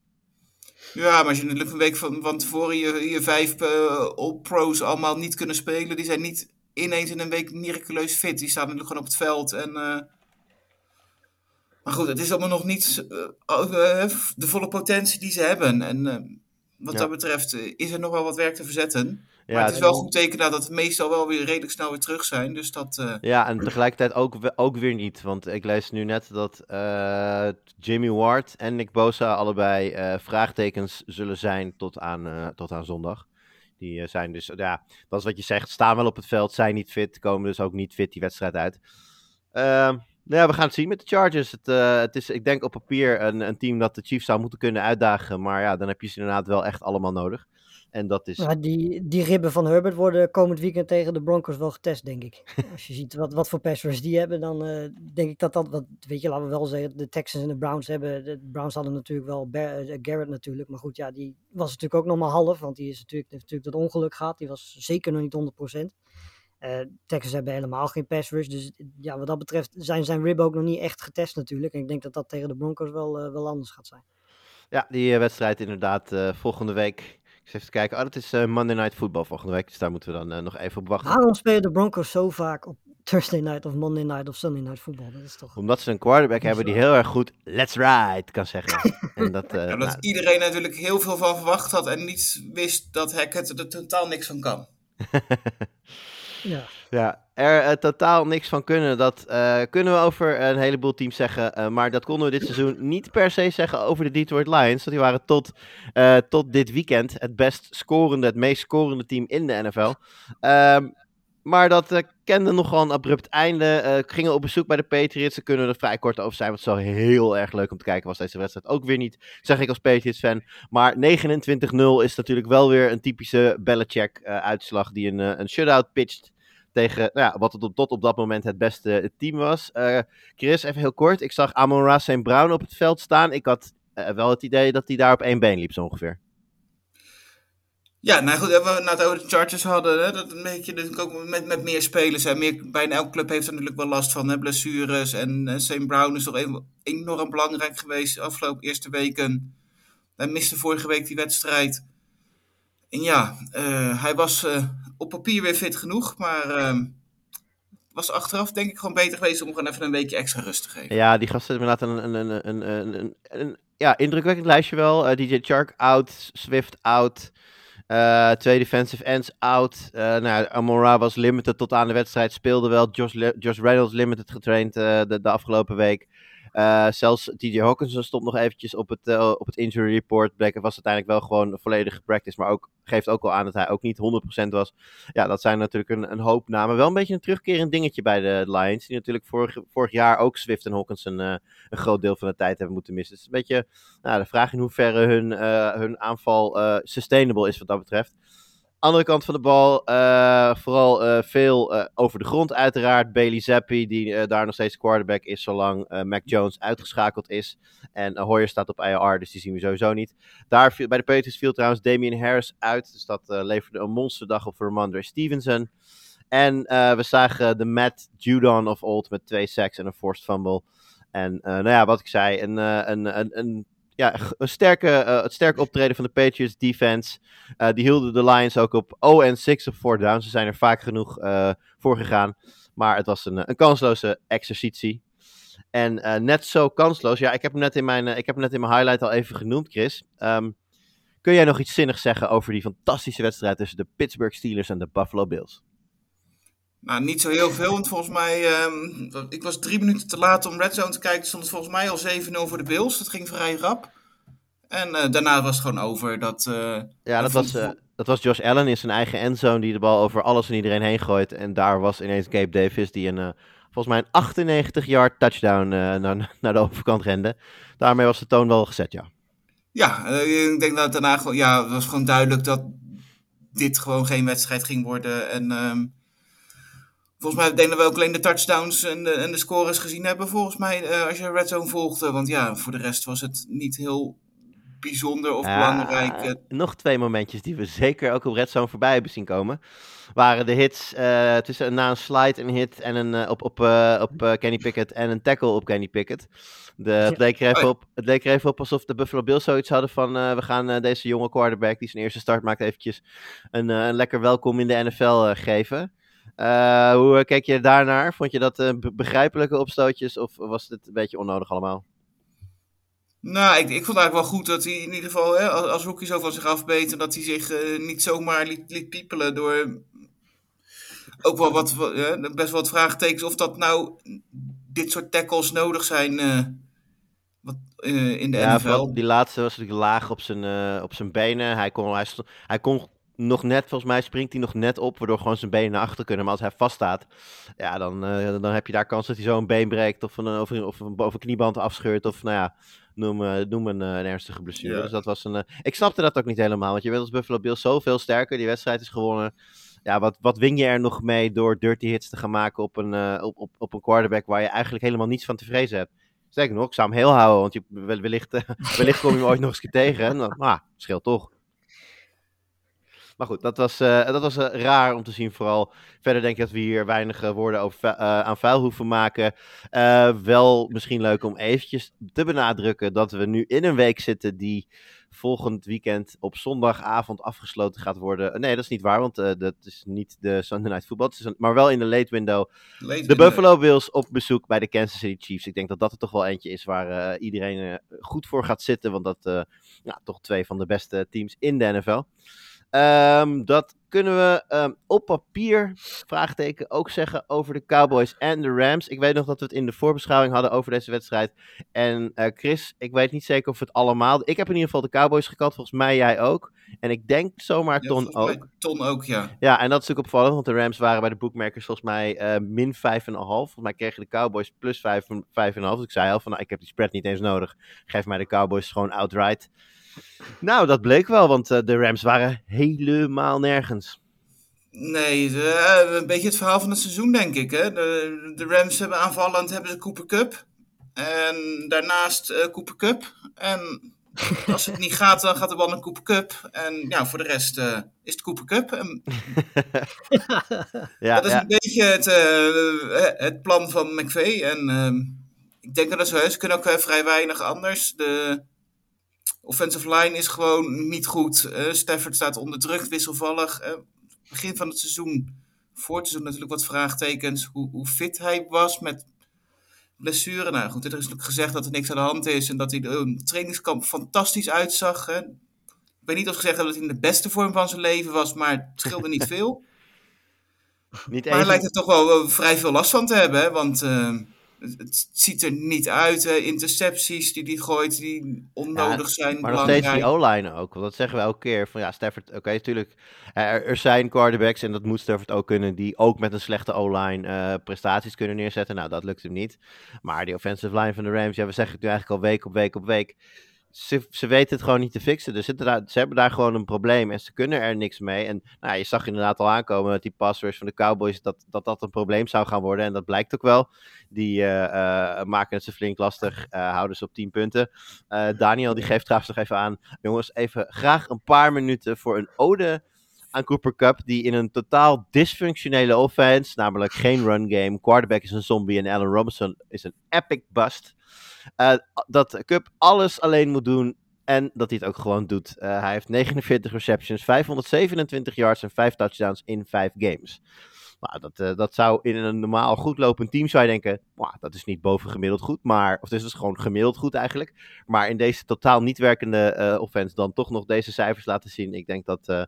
Ja, maar als je natuurlijk een week van, van tevoren je, je vijf uh, all-pros allemaal niet kunnen spelen, die zijn niet ineens in een week miraculeus fit. Die staan natuurlijk gewoon op het veld. En, uh... Maar goed, het is allemaal nog niet de volle potentie die ze hebben. En wat Ja. dat betreft eh, is er nog wel wat werk te verzetten. Ja, maar het is wel goed teken dat het meestal wel weer redelijk snel weer terug zijn. Dus dat, eh, Ja, en tegelijkertijd ook, ook weer niet. Want ik lees nu net dat eh, Jimmy Ward en Nick Bosa allebei vraagtekens zullen zijn tot aan, tot aan zondag. Die zijn dus, ja, dat is wat je zegt, staan wel op het veld, zijn niet fit, komen dus ook niet fit die wedstrijd uit. Nou ja, we gaan het zien met de Chargers. Het, eh, het is, ik denk op papier een, een team dat de Chiefs zou moeten kunnen uitdagen. Maar ja, dan heb je ze inderdaad wel echt allemaal nodig. En dat is, die, die ribben van Herbert worden komend weekend tegen de Broncos wel getest, denk ik. Als je ziet wat, wat voor pass rush die hebben, dan eh, denk ik dat dat, wat, weet je, laten we wel zeggen, de Texans en de Browns hebben, de Browns hadden natuurlijk wel Bar- eh, Garrett natuurlijk, maar goed, ja, die was natuurlijk ook nog maar half, want die is natuurlijk, heeft natuurlijk dat ongeluk gehad, die was zeker nog niet 100%. Eh Texans hebben helemaal geen pass rush, dus ja, wat dat betreft zijn zijn ribben ook nog niet echt getest natuurlijk. En ik denk dat dat tegen de Broncos wel, eh, wel anders gaat zijn. Ja, die eh, wedstrijd inderdaad eh, volgende week. Ik zit even te kijken. Oh, dat is eh, Monday Night Football volgende week. Dus daar moeten we dan nog even op wachten. Waarom spelen de Broncos zo vaak op Thursday night of Monday night of Sunday night voetbal? Dat is toch... Omdat ze een quarterback hebben die heel erg goed let's ride kan zeggen. en dat, eh, ja, dat nou, iedereen natuurlijk heel veel van verwacht had en niet wist dat Hackett er totaal niks van kan. Ja. ja, er eh, totaal niks van kunnen. Dat eh, kunnen we over een heleboel teams zeggen. eh, maar dat konden we dit seizoen niet per se zeggen over de Detroit Lions. Want die waren tot, tot dit weekend het best scorende, het meest scorende team in de NFL. Ehm, maar dat eh, kende nogal een abrupt einde. Eh, gingen op bezoek bij de Patriots. Daar kunnen er vrij kort over zijn. Want zo heel erg leuk om te kijken was deze wedstrijd ook weer niet. Zeg ik als Patriots-fan. Maar 29-0 is natuurlijk wel weer een typische Belichick-uitslag. die een, eh, een shutout pitcht tegen nou ja, wat het tot op dat moment het beste team was. Eh, Chris, even heel kort. Ik zag Amon Ra St. Brown op het veld staan. Ik had eh, wel het idee dat hij daar op één been liep, zo ongeveer. Ja, nou goed, we nou het over de Chargers hadden, hè, dat een beetje natuurlijk ook met, met meer spelers. Hè, meer, bijna elke club heeft er natuurlijk wel last van, hè, blessures. En eh, St. Brown is toch enorm belangrijk geweest de afgelopen eerste weken. Hij miste vorige week die wedstrijd. En ja, eh, hij was eh, op papier weer fit genoeg, maar eh, was achteraf denk ik gewoon beter geweest om gewoon even een weekje extra rust te geven. Ja, die gasten hebben inderdaad een, een, een, een, een, ja, indrukwekkend lijstje wel. DJ Chark out, Swift out, eh, twee defensive ends out. Eh nou, Amon-Ra was limited tot aan de wedstrijd, speelde wel. Josh, Josh Reynolds limited getraind eh, de, de afgelopen week. Eh, zelfs TJ Hawkinson stond nog eventjes op het, eh, op het injury report. Bleek, was uiteindelijk wel gewoon een volledige practice. Maar ook, geeft ook al aan dat hij ook niet 100% was. Ja, dat zijn natuurlijk een, een hoop namen. Wel een beetje een terugkerend dingetje bij de Lions. Die natuurlijk vorig, vorig jaar ook Swift en Hawkinson eh, een groot deel van de tijd hebben moeten missen. Dus een beetje nou, de vraag in hoeverre hun, hun aanval sustainable is wat dat betreft. Andere kant van de bal, eh, vooral eh, veel eh, over de grond uiteraard. Bailey Zappi, die daar nog steeds quarterback is, zolang Mac Jones uitgeschakeld is. En Hoyer staat op IR, dus die zien we sowieso niet. Daar viel, bij de Patriots viel trouwens Damian Harris uit, dus dat leverde een monsterdag op voor Ramondre Stevenson. En we zagen de Matt Judon of old met twee sacks en een forced fumble. En nou ja, wat ik zei, een, een, een, ja, een sterke, eh, het sterke optreden van de Patriots defense. Eh, die hielden de Lions ook op 0 en 6 op 4 down. Ze zijn er vaak genoeg eh, voor gegaan. Maar het was een, een kansloze exercitie. En net zo kansloos. Ja, ik heb hem net in mijn, ik heb hem net in mijn highlight al even genoemd, Chris. Ehm, kun jij nog iets zinnigs zeggen over die fantastische wedstrijd tussen de Pittsburgh Steelers en de Buffalo Bills? Nou, niet zo heel veel, want volgens mij, ehm, ik was drie minuten te laat om Red Zone te kijken, stond het volgens mij al 7-0 voor de Bills. Dat ging vrij rap. En eh, daarna was het gewoon over. Dat, eh, Ja, dat was, eh, dat was Josh Allen in zijn eigen endzone die de bal over alles en iedereen heen gooit. En daar was ineens Gabe Davis die een, volgens mij een 98-yard touchdown naar, naar de overkant rende. Daarmee was de toon wel gezet, ja. Ja, ik denk dat daarna gewoon, ja, het was gewoon duidelijk dat dit gewoon geen wedstrijd ging worden. En ehm, volgens mij denk dat we ook alleen de touchdowns en de, en de scores gezien hebben. Volgens mij, eh, als je Red Zone volgde. Want ja, voor de rest was het niet heel bijzonder of Ah, belangrijk. eh. nog twee momentjes die we zeker ook op Red Zone voorbij hebben zien komen. Waren de hits eh, tussen na een slide, een hit en een, eh, op, op, eh, op eh, Kenny Pickett en een tackle op Kenny Pickett. De, het, leek er even op, het leek er even op alsof de Buffalo Bills zoiets hadden van... eh, we gaan eh, deze jonge quarterback die zijn eerste start maakt eventjes een, eh, een lekker welkom in de NFL eh, geven. Eh, hoe eh, keek je daarnaar? Vond je dat eh, be- begrijpelijke opstootjes of was het een beetje onnodig allemaal? Nou, ik, ik vond eigenlijk wel goed dat hij in ieder geval hè, als, als zo van zich afbeet. En dat hij zich niet zomaar liet, liet piepelen door ook wel wat, eh, best wel wat vraagtekens of dat nou dit soort tackles nodig zijn wat, in de Ja, NFL. die laatste was natuurlijk laag op zijn, op zijn benen. Hij kon, hij, hij kon nog net, volgens mij springt hij nog net op, waardoor gewoon zijn benen naar achter kunnen. Maar als hij vaststaat, ja, dan, eh, dan heb je daar kans dat hij zo een been breekt of een, of een, of een, of een knieband afscheurt. Of nou ja, noem, eh, noem een, eh, een ernstige blessure. Dus dat was een. ik snapte dat ook niet helemaal, want je bent als Buffalo Bills zoveel sterker. Die wedstrijd is gewonnen. Ja, wat, wat win je er nog mee door dirty hits te gaan maken op een, op, op, op een quarterback waar je eigenlijk helemaal niets van te vrezen hebt? Sterker nog, ik zou hem heel houden, want je, wel- wellicht, wellicht kom je hem ooit nog eens tegen. En dan, ah, scheelt toch. Maar goed, dat was, eh, dat was eh, raar om te zien vooral. Verder denk ik dat we hier weinig eh, woorden over, aan vuil hoeven maken. Wel misschien leuk om eventjes te benadrukken dat we nu in een week zitten die volgend weekend op zondagavond afgesloten gaat worden. Nee, dat is niet waar, want dat is niet de Sunday Night Football. Een- maar wel in de late window Late de window. Buffalo Bills op bezoek bij de Kansas City Chiefs. Ik denk dat dat er toch wel eentje is waar iedereen goed voor gaat zitten. Want dat ja, toch twee van de beste teams in de NFL. Ehm, dat kunnen we ehm, op papier, vraagteken, ook zeggen over de Cowboys en de Rams. Ik weet nog dat we het in de voorbeschouwing hadden over deze wedstrijd. En eh, Chris, ik weet niet zeker of het allemaal... Ik heb in ieder geval de Cowboys gekant, volgens mij jij ook. En ik denk zomaar Ja, Ton ook. Ton ook, ja. Ja, en dat is natuurlijk opvallend, want de Rams waren bij de bookmakers volgens mij eh min 5,5. Volgens mij kregen de Cowboys plus 5 5,5. Dus ik zei al van, nou, ik heb die spread niet eens nodig. Geef mij de Cowboys gewoon outright. Nou, dat bleek wel, want eh, de Rams waren helemaal nergens. Nee, de- eh, een beetje het verhaal van het seizoen, denk ik. Hè? De, de Rams hebben aanvallend hebben ze Cooper Cup. En daarnaast eh Cooper Cup. En als het niet gaat, dan gaat de bal naar Cooper Cup. En ja, voor de rest is het Cooper Cup. En Ja, dat is ja, een beetje het, het plan van McVay. En ehm, ik denk dat. Ze kunnen ook vrij weinig anders. De offensive line is gewoon niet goed. Eh, Stafford staat onder druk, wisselvallig. Eh, begin van het seizoen, voor het seizoen natuurlijk wat vraagtekens. Hoe, hoe fit hij was met blessure. Nou goed, er is natuurlijk gezegd dat er niks aan de hand is. En dat hij de eh, trainingskamp fantastisch uitzag. Hè. Ik weet niet of ze gezegd dat hij in de beste vorm van zijn leven was, maar het scheelde niet veel. niet Maar hij lijkt er toch wel vrij veel last van te hebben, hè? want het, ziet er niet uit. Hè? Intercepties die hij gooit, die onnodig zijn, Maar nog steeds die O-line ook. Want dat zeggen we elke keer. Van ja, Stafford, oké, natuurlijk. er, er zijn quarterbacks, en dat moet Stafford ook kunnen, die ook met een slechte O-line eh, prestaties kunnen neerzetten. Nou, dat lukt hem niet. Maar die offensive line van de Rams, ja, we zeggen het nu eigenlijk al week op week op week. Ze, ze weten het gewoon niet te fixen. Dus ze hebben daar gewoon een probleem en ze kunnen er niks mee. En nou, je zag inderdaad al aankomen dat die passers van de Cowboys, dat, dat dat een probleem zou gaan worden. En dat blijkt ook wel. Die eh, eh, maken het ze flink lastig, eh, houden ze op 10 punten. Daniel die geeft trouwens nog even aan. Jongens, even graag een paar minuten voor een ode aan Cooper Cup. Die in een totaal dysfunctionele offense, namelijk geen run game. Quarterback is een zombie en Allen Robinson is een epic bust. eh, dat Cup alles alleen moet doen. En dat hij het ook gewoon doet. Eh, hij heeft 49 receptions, 527 yards en 5 touchdowns in 5 games. Nou, dat, eh, dat zou in een normaal goed lopend team zou je denken, "Mwah, dat is niet bovengemiddeld goed, maar, of het is dus gewoon gemiddeld goed eigenlijk. Maar in deze totaal niet werkende eh, offense dan toch nog deze cijfers laten zien. Ik denk dat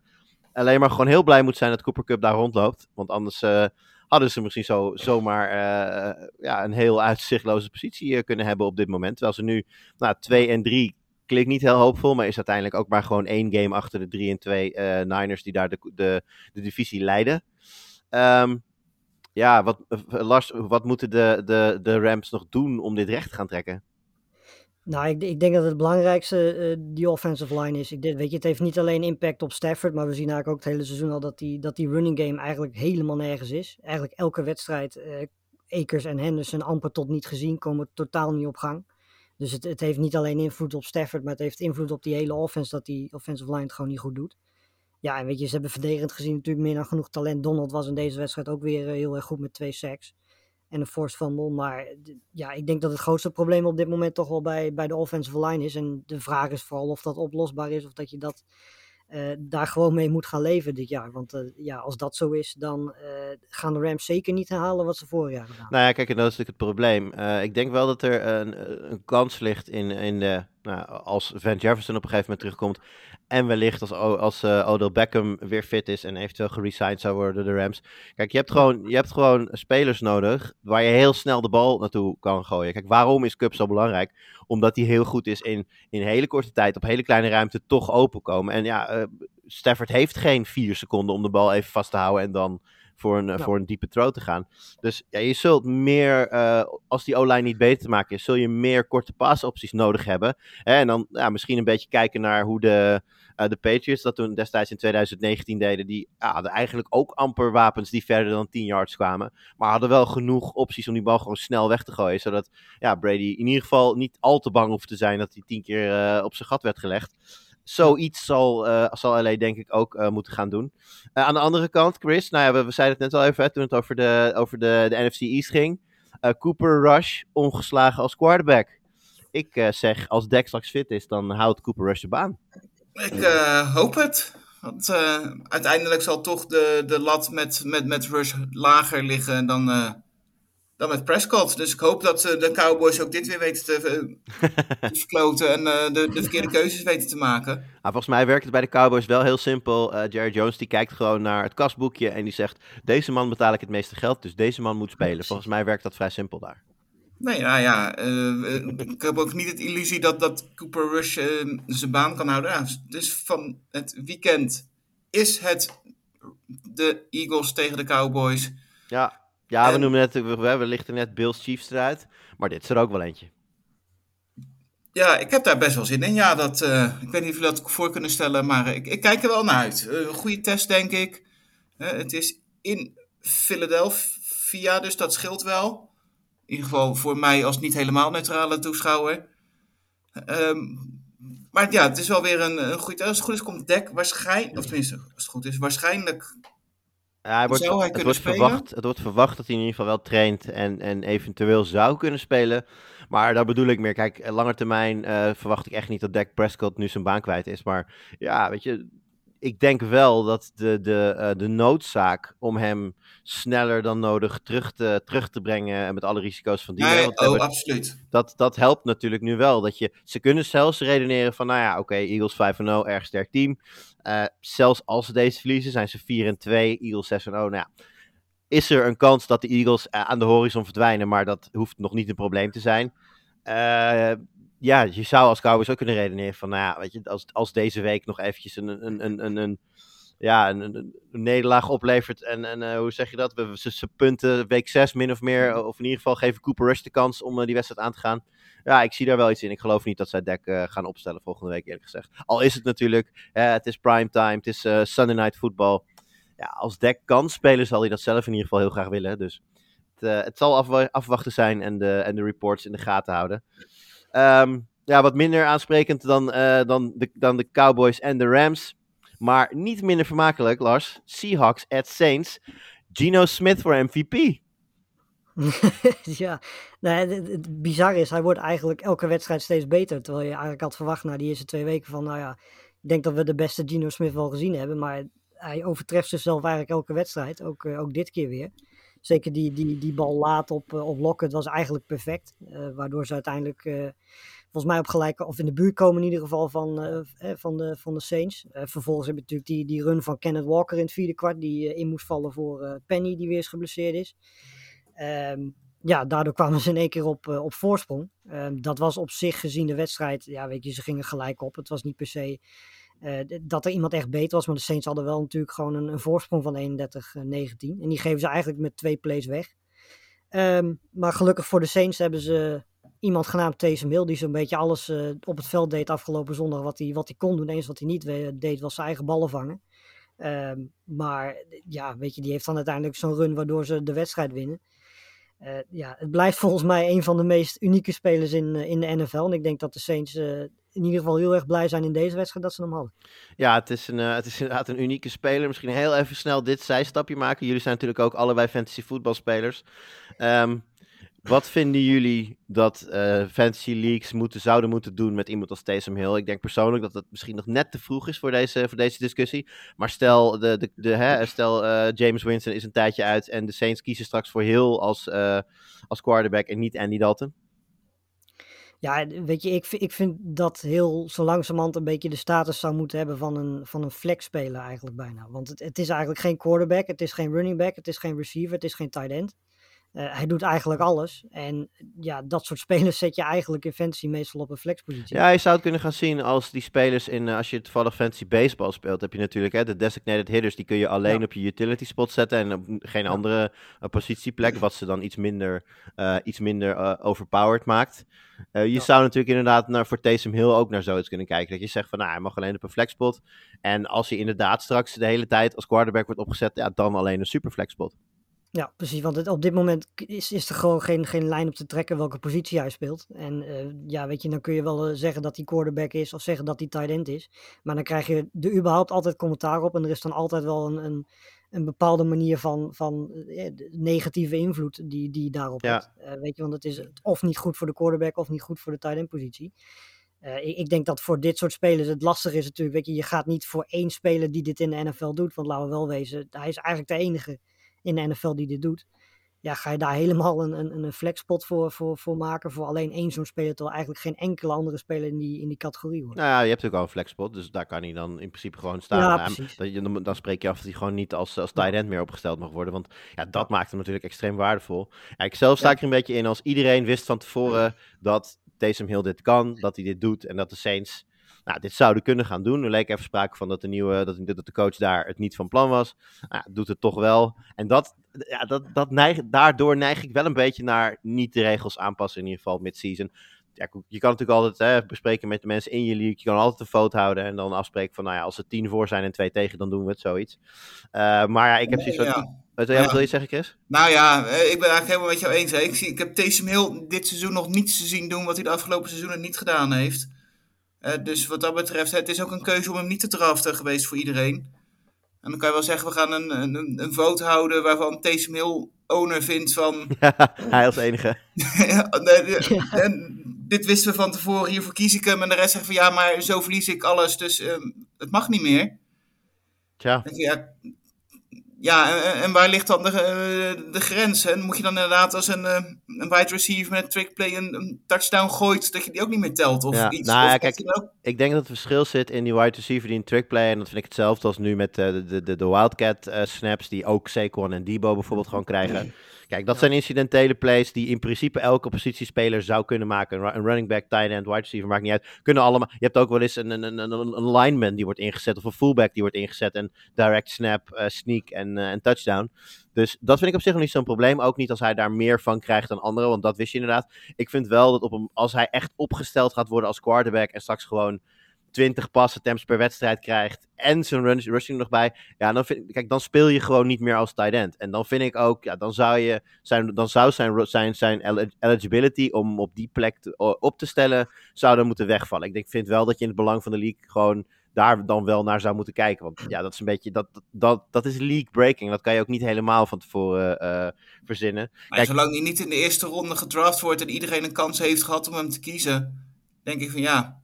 alleen maar gewoon heel blij moet zijn dat Cooper Cup daar rondloopt. Want anders eh, hadden ze misschien zo, zomaar eh, ja, een heel uitzichtloze positie eh, kunnen hebben op dit moment. Terwijl ze nu nou, 2 en 3 klinkt niet heel hoopvol, maar is uiteindelijk ook maar gewoon één game achter de 3 en 2 eh, Niners die daar de, de, de divisie leiden. Ehm, ja, wat, Lars, wat moeten de, de, de Rams nog doen om dit recht te gaan trekken? Nou, ik, ik denk dat het belangrijkste eh, die offensive line is. Ik weet je, het heeft niet alleen impact op Stafford, maar we zien eigenlijk ook het hele seizoen al dat die, dat die running game eigenlijk helemaal nergens is. Eigenlijk elke wedstrijd, eh Akers en Henderson amper tot niet gezien, komen totaal niet op gang. Dus het, het heeft niet alleen invloed op Stafford, maar het heeft invloed op die hele offense, dat die offensive line het gewoon niet goed doet. Ja, en weet je, ze hebben verdedigend gezien natuurlijk meer dan genoeg talent. Donald was in deze wedstrijd ook weer eh, heel erg goed met twee sacks en een forced fumble. Maar ja, ik denk dat het grootste probleem op dit moment toch wel bij, bij de offensive line is. En de vraag is vooral of dat oplosbaar is of dat je dat eh, daar gewoon mee moet gaan leven dit jaar. Want eh, ja, als dat zo is, dan eh, gaan de Rams zeker niet herhalen wat ze vorig jaar gedaan. Nou ja, kijk, en dat is natuurlijk het probleem. Ik denk wel dat er een, een kans ligt in, in de, nou, als Van Jefferson op een gegeven moment terugkomt. En wellicht als, als eh, Odell Beckham weer fit is en eventueel geresigned zou worden door de Rams. Kijk, je hebt, gewoon, je hebt gewoon spelers nodig waar je heel snel de bal naartoe kan gooien. Kijk, waarom is Cup zo belangrijk? Omdat hij heel goed is in, in hele korte tijd, op hele kleine ruimte, toch open komen. En ja, eh, Stafford heeft geen vier seconden om de bal even vast te houden en dan voor een, eh, voor een diepe throw te gaan. Dus ja, je zult meer, eh, als die O-line niet beter te maken is, zul je meer korte paasopties nodig hebben. Hè, en dan ja, misschien een beetje kijken naar hoe de, eh, de Patriots dat toen destijds in 2019 deden. Die ja, hadden eigenlijk ook amper wapens die verder dan 10 yards kwamen. Maar hadden wel genoeg opties om die bal gewoon snel weg te gooien. Zodat ja, Brady in ieder geval niet al te bang hoeft te zijn dat hij tien keer op zijn gat werd gelegd. Zoiets zal, eh, zal LA denk ik ook eh, moeten gaan doen. Eh, aan de andere kant, Chris, nou ja, we, zeiden het net al even toen het over de, over de, de NFC East ging. Eh, Cooper Rush ongeslagen als quarterback. Ik eh, zeg, als Dak straks fit is, dan houdt Cooper Rush de baan. Ik eh, hoop het. Want eh, uiteindelijk zal toch de, de lat met, met, met Rush lager liggen dan, eh, dan met Prescott. Dus ik hoop dat eh, de Cowboys ook dit weer weten te, eh, te verkloten en eh, de, de verkeerde keuzes weten te maken. Nou, volgens mij werkt het bij de Cowboys wel heel simpel. Eh, Jerry Jones die kijkt gewoon naar het kasboekje en die zegt: Deze man betaal ik het meeste geld, dus deze man moet spelen. Volgens mij werkt dat vrij simpel daar. Nee, nou ja, ik heb ook niet het illusie dat, dat Cooper Rush zijn baan kan houden. Ja, dus van het weekend is het de Eagles tegen de Cowboys. Ja, ja we, En- noemen net, we, we lichten net Bills Chiefs eruit, maar dit is er ook wel eentje. Ja, ik heb daar best wel zin in. Ja, dat, eh, ik weet niet of jullie dat voor kunnen stellen, maar ik, ik kijk er wel naar uit. Eh, Een goede test, denk ik. Eh, het is in Philadelphia, dus dat scheelt wel. In ieder geval voor mij als niet helemaal neutrale toeschouwer. Ehm, maar ja, het is wel weer een, een goede... Als het goed is, komt Dek waarschijnlijk... Of tenminste, als het goed is, waarschijnlijk... Ja, hij wordt, Zou hij het, kunnen wordt spelen? verwacht, het wordt verwacht dat hij in ieder geval wel traint en, en eventueel zou kunnen spelen. Maar daar bedoel ik meer. Kijk, eh, langer termijn eh, verwacht ik echt niet dat Dak Prescott nu zijn baan kwijt is. Maar ja, weet je, ik denk wel dat de, de, eh, de noodzaak om hem sneller dan nodig terug te, terug te brengen en met alle risico's van die Nee, wereld oh, absoluut. dat, dat helpt natuurlijk nu wel. Dat je, ze kunnen zelfs redeneren van, nou ja, oké, Eagles 5-0, erg sterk team. Zelfs als ze deze verliezen, zijn ze 4-2, Eagles 6-0. Nou ja, is er een kans dat de Eagles eh, aan de horizon verdwijnen, maar dat hoeft nog niet een probleem te zijn. Eh, ja, je zou als Cowboys ook kunnen redeneren van, nou ja, weet je, als, als deze week nog eventjes een, een, een, een, een ja, een, een, nederlaag oplevert. En, en eh, hoe zeg je dat? We, ze, punten week 6 min of meer. Of in ieder geval geven Cooper Rush de kans om eh, die wedstrijd aan te gaan. Ja, ik zie daar wel iets in. Ik geloof niet dat zij Dak eh, gaan opstellen volgende week, eerlijk gezegd. Al is het natuurlijk, het is primetime, het is Sunday Night Football. Ja, als Dak kan spelen, zal hij dat zelf in ieder geval heel graag willen. Dus het, het zal afwa- afwachten zijn en de, en de reports in de gaten houden. Ehm, ja, wat minder aansprekend dan, eh, dan, de, dan de Cowboys en de Rams. Maar niet minder vermakelijk, Lars. Seahawks at Saints. Geno Smith voor MVP. ja, het- het bizar is, hij wordt eigenlijk elke wedstrijd steeds beter. Terwijl je eigenlijk had verwacht na die eerste twee weken van, nou ja, ik denk dat we de beste Gino Smith wel gezien hebben. Maar hij overtreft zichzelf eigenlijk elke wedstrijd, ook, eh, ook dit keer weer. Zeker die, die, die bal laat op, eh, op Lockett was eigenlijk perfect. eh, waardoor ze uiteindelijk eh, volgens mij op gelijke, of in de buurt komen in ieder geval van, eh, van, de, van de Saints. Vervolgens heb je natuurlijk die, die run van Kenneth Walker in het vierde kwart, die in moest vallen voor Penny, die weer eens geblesseerd is. Ehm, ja, daardoor kwamen ze in één keer op, op voorsprong. Ehm, dat was op zich gezien de wedstrijd, ja weet je, ze gingen gelijk op. Het was niet per se eh, dat er iemand echt beter was, maar de Saints hadden wel natuurlijk gewoon een, voorsprong van 31-19. En die geven ze eigenlijk met twee plays weg. Ehm, maar gelukkig voor de Saints hebben ze iemand genaamd Taysom Hill, die zo'n beetje alles eh, op het veld deed afgelopen zondag wat hij, wat hij kon doen. Eens wat hij niet deed, was zijn eigen ballen vangen. Ehm, maar ja, weet je, die heeft dan uiteindelijk zo'n run waardoor ze de wedstrijd winnen. Eh, ja, het blijft volgens mij een van de meest unieke spelers in, eh, in de NFL. En ik denk dat de Saints eh, in ieder geval heel erg blij zijn in deze wedstrijd dat ze hem hadden. Ja, het is, een, eh, het is inderdaad een unieke speler. Misschien heel even snel dit zijstapje maken. Jullie zijn natuurlijk ook allebei fantasy voetbalspelers. Ehm Wat vinden jullie dat eh, fantasy leagues moeten, zouden moeten doen met iemand als Taysom Hill? Ik denk persoonlijk dat het misschien nog net te vroeg is voor deze, voor deze discussie. Maar stel, de, de, de, hè, stel uh, James Winston is een tijdje uit en de Saints kiezen straks voor Hill als, als quarterback en niet Andy Dalton. Ja, weet je, ik, ik vind dat heel zo langzamerhand een beetje de status zou moeten hebben van een, van een flex-speler eigenlijk bijna. Want het, het is eigenlijk geen quarterback, het is geen running back, het is geen receiver, het is geen tight end. Uh, hij doet eigenlijk alles. En ja, dat soort spelers zet je eigenlijk in fantasy meestal op een flexpositie. Ja, je zou het kunnen gaan zien als die spelers in, uh, als je toevallig fantasy baseball speelt, heb je natuurlijk hè, de designated hitters, die kun je alleen ja. op je utility spot zetten en op geen ja. andere uh, positieplek, wat ze dan iets minder, iets minder overpowered maakt. je ja. zou natuurlijk inderdaad naar, voor Taysom Hill ook naar zoiets kunnen kijken. Dat je zegt van, nou, hij mag alleen op een flexspot. En als hij inderdaad straks de hele tijd als quarterback wordt opgezet, ja, dan alleen een superflexspot. Ja, precies. Want het, op dit moment is, is er gewoon geen, geen lijn op te trekken welke positie hij speelt. En uh, ja, weet je, dan kun je wel uh, zeggen dat hij quarterback is of zeggen dat hij tight end is. Maar dan krijg je er überhaupt altijd commentaar op. En er is dan altijd wel een, een, een bepaalde manier van, van uh, negatieve invloed die, die daarop ja. hebt. weet je, want het is of niet goed voor de quarterback of niet goed voor de tight end positie. ik, ik, denk dat voor dit soort spelers het lastig is natuurlijk. Weet je, je gaat niet voor één speler die dit in de NFL doet. Want laten we wel wezen, hij is eigenlijk de enige in de NFL die dit doet. Ja, ga je daar helemaal een, een, een flexpot voor, voor, voor maken voor alleen één zo'n speler, terwijl eigenlijk geen enkele andere speler in die, in die categorie hoort. Nou ja, je hebt natuurlijk al een flexpot, dus daar kan hij dan in principe gewoon staan. Ja, dat je, dan, dan spreek je af dat hij gewoon niet als, als tight end meer opgesteld mag worden, want ja, dat maakt hem natuurlijk extreem waardevol. Ja, ik zelf sta ik er een beetje in als iedereen wist van tevoren dat Taysom Hill dit kan, dat hij dit doet en dat de Saints nou, dit zouden kunnen gaan doen. Er leek even sprake van dat de, nieuwe, dat, dat de coach daar het niet van plan was. Nou, doet het toch wel. En dat, ja, dat, dat neig, daardoor neig ik wel een beetje naar niet de regels aanpassen, in ieder geval mid-season. Ja, je kan natuurlijk altijd hè, bespreken met de mensen in je league. Je kan altijd een foto houden en dan afspreken van, nou ja, als er tien voor zijn en twee tegen, dan doen we het, zoiets. Uh, maar ja, ik heb zoiets van... Wat ja. wil je zeggen, Chris? Nou ja, ik ben eigenlijk helemaal met jou eens. Hè. Ik, zie, ik heb Taysom Hill dit seizoen nog niets te zien doen wat hij de afgelopen seizoenen niet gedaan heeft. Uh, dus wat dat betreft, het is ook een keuze om hem niet te draften geweest voor iedereen. En dan kan je wel zeggen, we gaan een, een, een vote houden waarvan Taysom Hill owner vindt van... hij als enige. en dit wisten we van tevoren, hiervoor kies ik hem. En de rest zegt van, ja, maar zo verlies ik alles, dus um, het mag niet meer. Tja. Ja, ja, en, en, waar ligt dan de, de grens? En moet je dan inderdaad als een, een wide receiver met een trickplay een, een touchdown gooit, dat je die ook niet meer telt? Of ja, iets? Nou, of ja, kijk, ook... ik denk dat het verschil zit in die wide receiver die een trickplay, en dat vind ik hetzelfde als nu met de, de, de, de Wildcat uh, snaps, die ook Saquon en Debo bijvoorbeeld gewoon krijgen. Kijk, dat ja. zijn incidentele plays die in principe elke positiespeler zou kunnen maken. Een running back, tight end, wide receiver, maakt niet uit. Kunnen allemaal. Je hebt ook wel eens een, een, een, een lineman die wordt ingezet of een fullback die wordt ingezet en direct snap, uh, sneak en, uh, en touchdown. Dus dat vind ik op zich nog niet zo'n probleem. Ook niet als hij daar meer van krijgt dan anderen, want dat wist je inderdaad. Ik vind wel dat op een, als hij echt opgesteld gaat worden als quarterback en straks gewoon 20 passen attempts per wedstrijd krijgt en zijn rushing nog bij, ja, dan, vind, kijk, dan speel je gewoon niet meer als tight end. En dan vind ik ook, ja, dan zou, je zijn, dan zou zijn, zijn, zijn eligibility om op die plek te, op te stellen, zou dan moeten wegvallen. Ik denk, vind wel dat je in het belang van de league gewoon daar dan wel naar zou moeten kijken. Want ja, dat is een beetje, dat, dat, dat is league breaking. Dat kan je ook niet helemaal van tevoren uh, verzinnen. Maar Kijk, zolang hij niet in de eerste ronde gedraft wordt en iedereen een kans heeft gehad om hem te kiezen, denk ik van ja,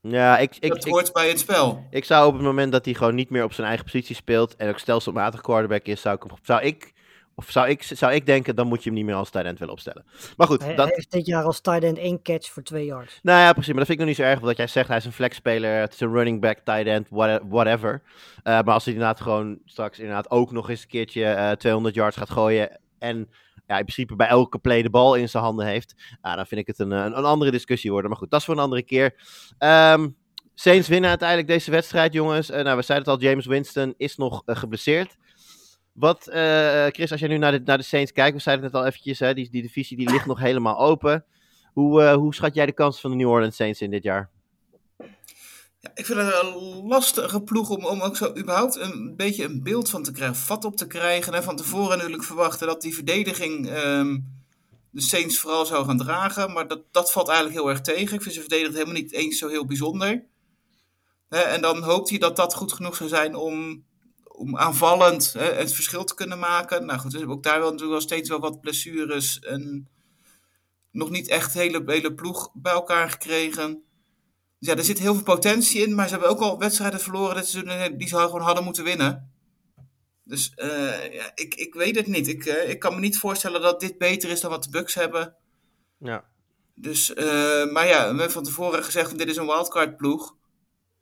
ja, ik, ik, dat hoort ik, bij het spel. Ik zou op het moment dat hij gewoon niet meer op zijn eigen positie speelt en ook stelselmatig quarterback is, zou ik, zou ik, of zou ik, zou ik denken, dan moet je hem niet meer als tight end willen opstellen. Maar goed. Hij, dat... hij heeft dit jaar als tight end één catch voor twee yards. Nou ja, precies. Maar dat vind ik nog niet zo erg, omdat jij zegt hij is een flexspeler, het is een running back, tight end, whatever. Uh, maar als hij inderdaad gewoon straks inderdaad ook nog eens een keertje uh, 200 yards gaat gooien en ja, in principe bij elke play de bal in zijn handen heeft, uh, dan vind ik het een, een, een, andere discussie worden. Maar goed, dat is voor een andere keer. Um, Saints winnen uiteindelijk deze wedstrijd, jongens. Uh, nou, we zeiden het al, James Winston is nog uh, geblesseerd. Wat, Chris, als jij nu naar de, naar de Saints kijkt, we zeiden het al eventjes, hè, die, die divisie die ligt nog helemaal open. Hoe, hoe schat jij de kans van de New Orleans Saints in dit jaar? Ja, ik vind het een lastige ploeg om, om ook zo überhaupt een beetje een beeld van te krijgen, vat op te krijgen. En van tevoren natuurlijk verwachten dat die verdediging um, de Saints vooral zou gaan dragen. Maar dat, dat valt eigenlijk heel erg tegen. Ik vind ze verdedigd helemaal niet eens zo heel bijzonder. En dan hoopt hij dat dat goed genoeg zou zijn om, om aanvallend het verschil te kunnen maken. Nou goed, hebben ook daar wel, natuurlijk wel steeds wel wat blessures en nog niet echt hele, hele ploeg bij elkaar gekregen. Dus ja, er zit heel veel potentie in, maar ze hebben ook al wedstrijden verloren dit seizoen eh, die ze gewoon hadden moeten winnen. Dus uh, ja, ik, ik weet het niet. Ik, uh, ik kan me niet voorstellen dat dit beter is dan wat de Bucks hebben. Ja. Dus, uh, maar ja, we hebben van tevoren gezegd, dit is een wildcard ploeg.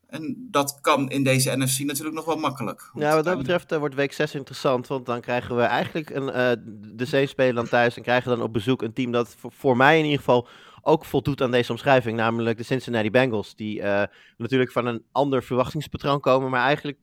En dat kan in deze NFC natuurlijk nog wel makkelijk. Ja, wat dat betreft uh, wordt week 6 interessant. Want dan krijgen we eigenlijk een, uh, de Zee spelen dan thuis. En krijgen dan op bezoek een team dat voor, voor, mij in ieder geval ook voldoet aan deze omschrijving. Namelijk de Cincinnati Bengals. Die uh, natuurlijk van een ander verwachtingspatroon komen. Maar eigenlijk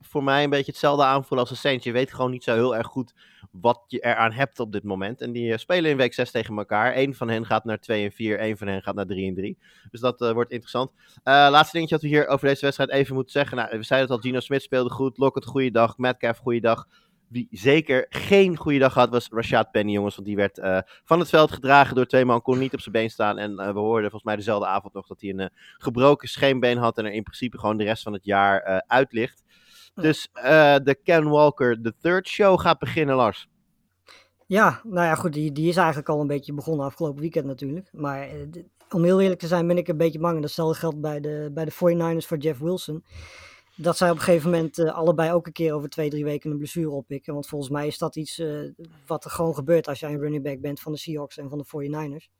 voor mij een beetje hetzelfde aanvoelen als de Saints. Je weet gewoon niet zo heel erg goed wat je eraan hebt op dit moment. En die uh, spelen in week 6 tegen elkaar. Eén van hen gaat naar 2 en 4, één van hen gaat naar 3 en 3. Dus dat wordt interessant. Laatste dingetje dat we hier over deze wedstrijd even moeten zeggen. Nou, we zeiden het al, Gino Smith speelde goed. Lockett, goede dag. Metcalf, goede dag. Wie zeker geen goede dag had, was Rashad Penny, jongens. Want die werd uh, van het veld gedragen door twee man. Kon niet op zijn been staan. En uh, we hoorden volgens mij dezelfde avond nog dat hij een uh, gebroken scheenbeen had. En er in principe gewoon de rest van het jaar uit ligt. Dus de Ken Walker, de third show gaat beginnen, Lars. Ja, nou ja, goed, die, die is eigenlijk al een beetje begonnen afgelopen weekend natuurlijk. Maar om heel eerlijk te zijn ben ik een beetje bang, en datzelfde geldt bij de, bij de 49ers voor Jeff Wilson, dat zij op een gegeven moment uh, allebei ook een keer over twee, drie weken een blessure oppikken. Want volgens mij is dat iets uh, wat er gewoon gebeurt als jij een running back bent van de Seahawks en van de 49ers.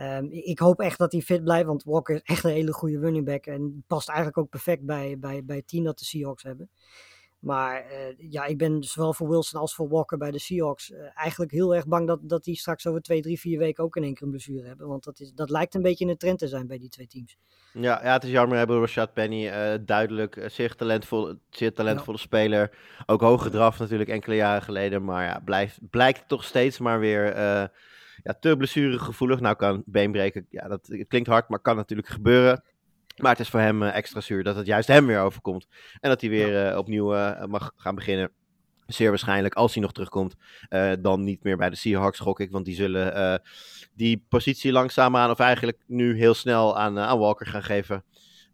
Um, ik hoop echt dat hij fit blijft, want Walker is echt een hele goede running back en past eigenlijk ook perfect bij, bij, bij het team dat de Seahawks hebben. Maar uh, ja, ik ben zowel voor Wilson als voor Walker bij de Seahawks uh, eigenlijk heel erg bang dat, dat die straks over twee, drie, vier weken ook in één keer een blessure hebben. Want dat, is, dat lijkt een beetje een trend te zijn bij die twee teams. Ja, ja het is jammer. We hebben Rashad Penny uh, duidelijk zeer talentvol, zeer talentvolle ja. speler. Ook hoog gedraft natuurlijk enkele jaren geleden. Maar ja, blijft, blijkt toch steeds maar weer ja, te blessuregevoelig. Nou kan beenbreken, ja, dat het klinkt hard, maar kan natuurlijk gebeuren. Maar het is voor hem uh, extra zuur dat het juist hem weer overkomt. En dat hij weer ja. uh, opnieuw uh, mag gaan beginnen. Zeer waarschijnlijk, als hij nog terugkomt, dan niet meer bij de Seahawks, gok ik. Want die zullen die positie langzaamaan, of eigenlijk nu heel snel aan, aan Walker gaan geven.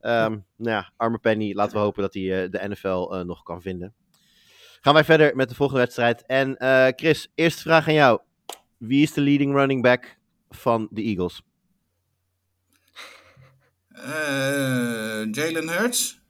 Um, nou ja, arme Penny, laten we hopen dat hij de NFL nog kan vinden. Gaan wij verder met de volgende wedstrijd. En Chris, eerste vraag aan jou. Wie is de leading running back van de Eagles? Uh, Jalen Hurts.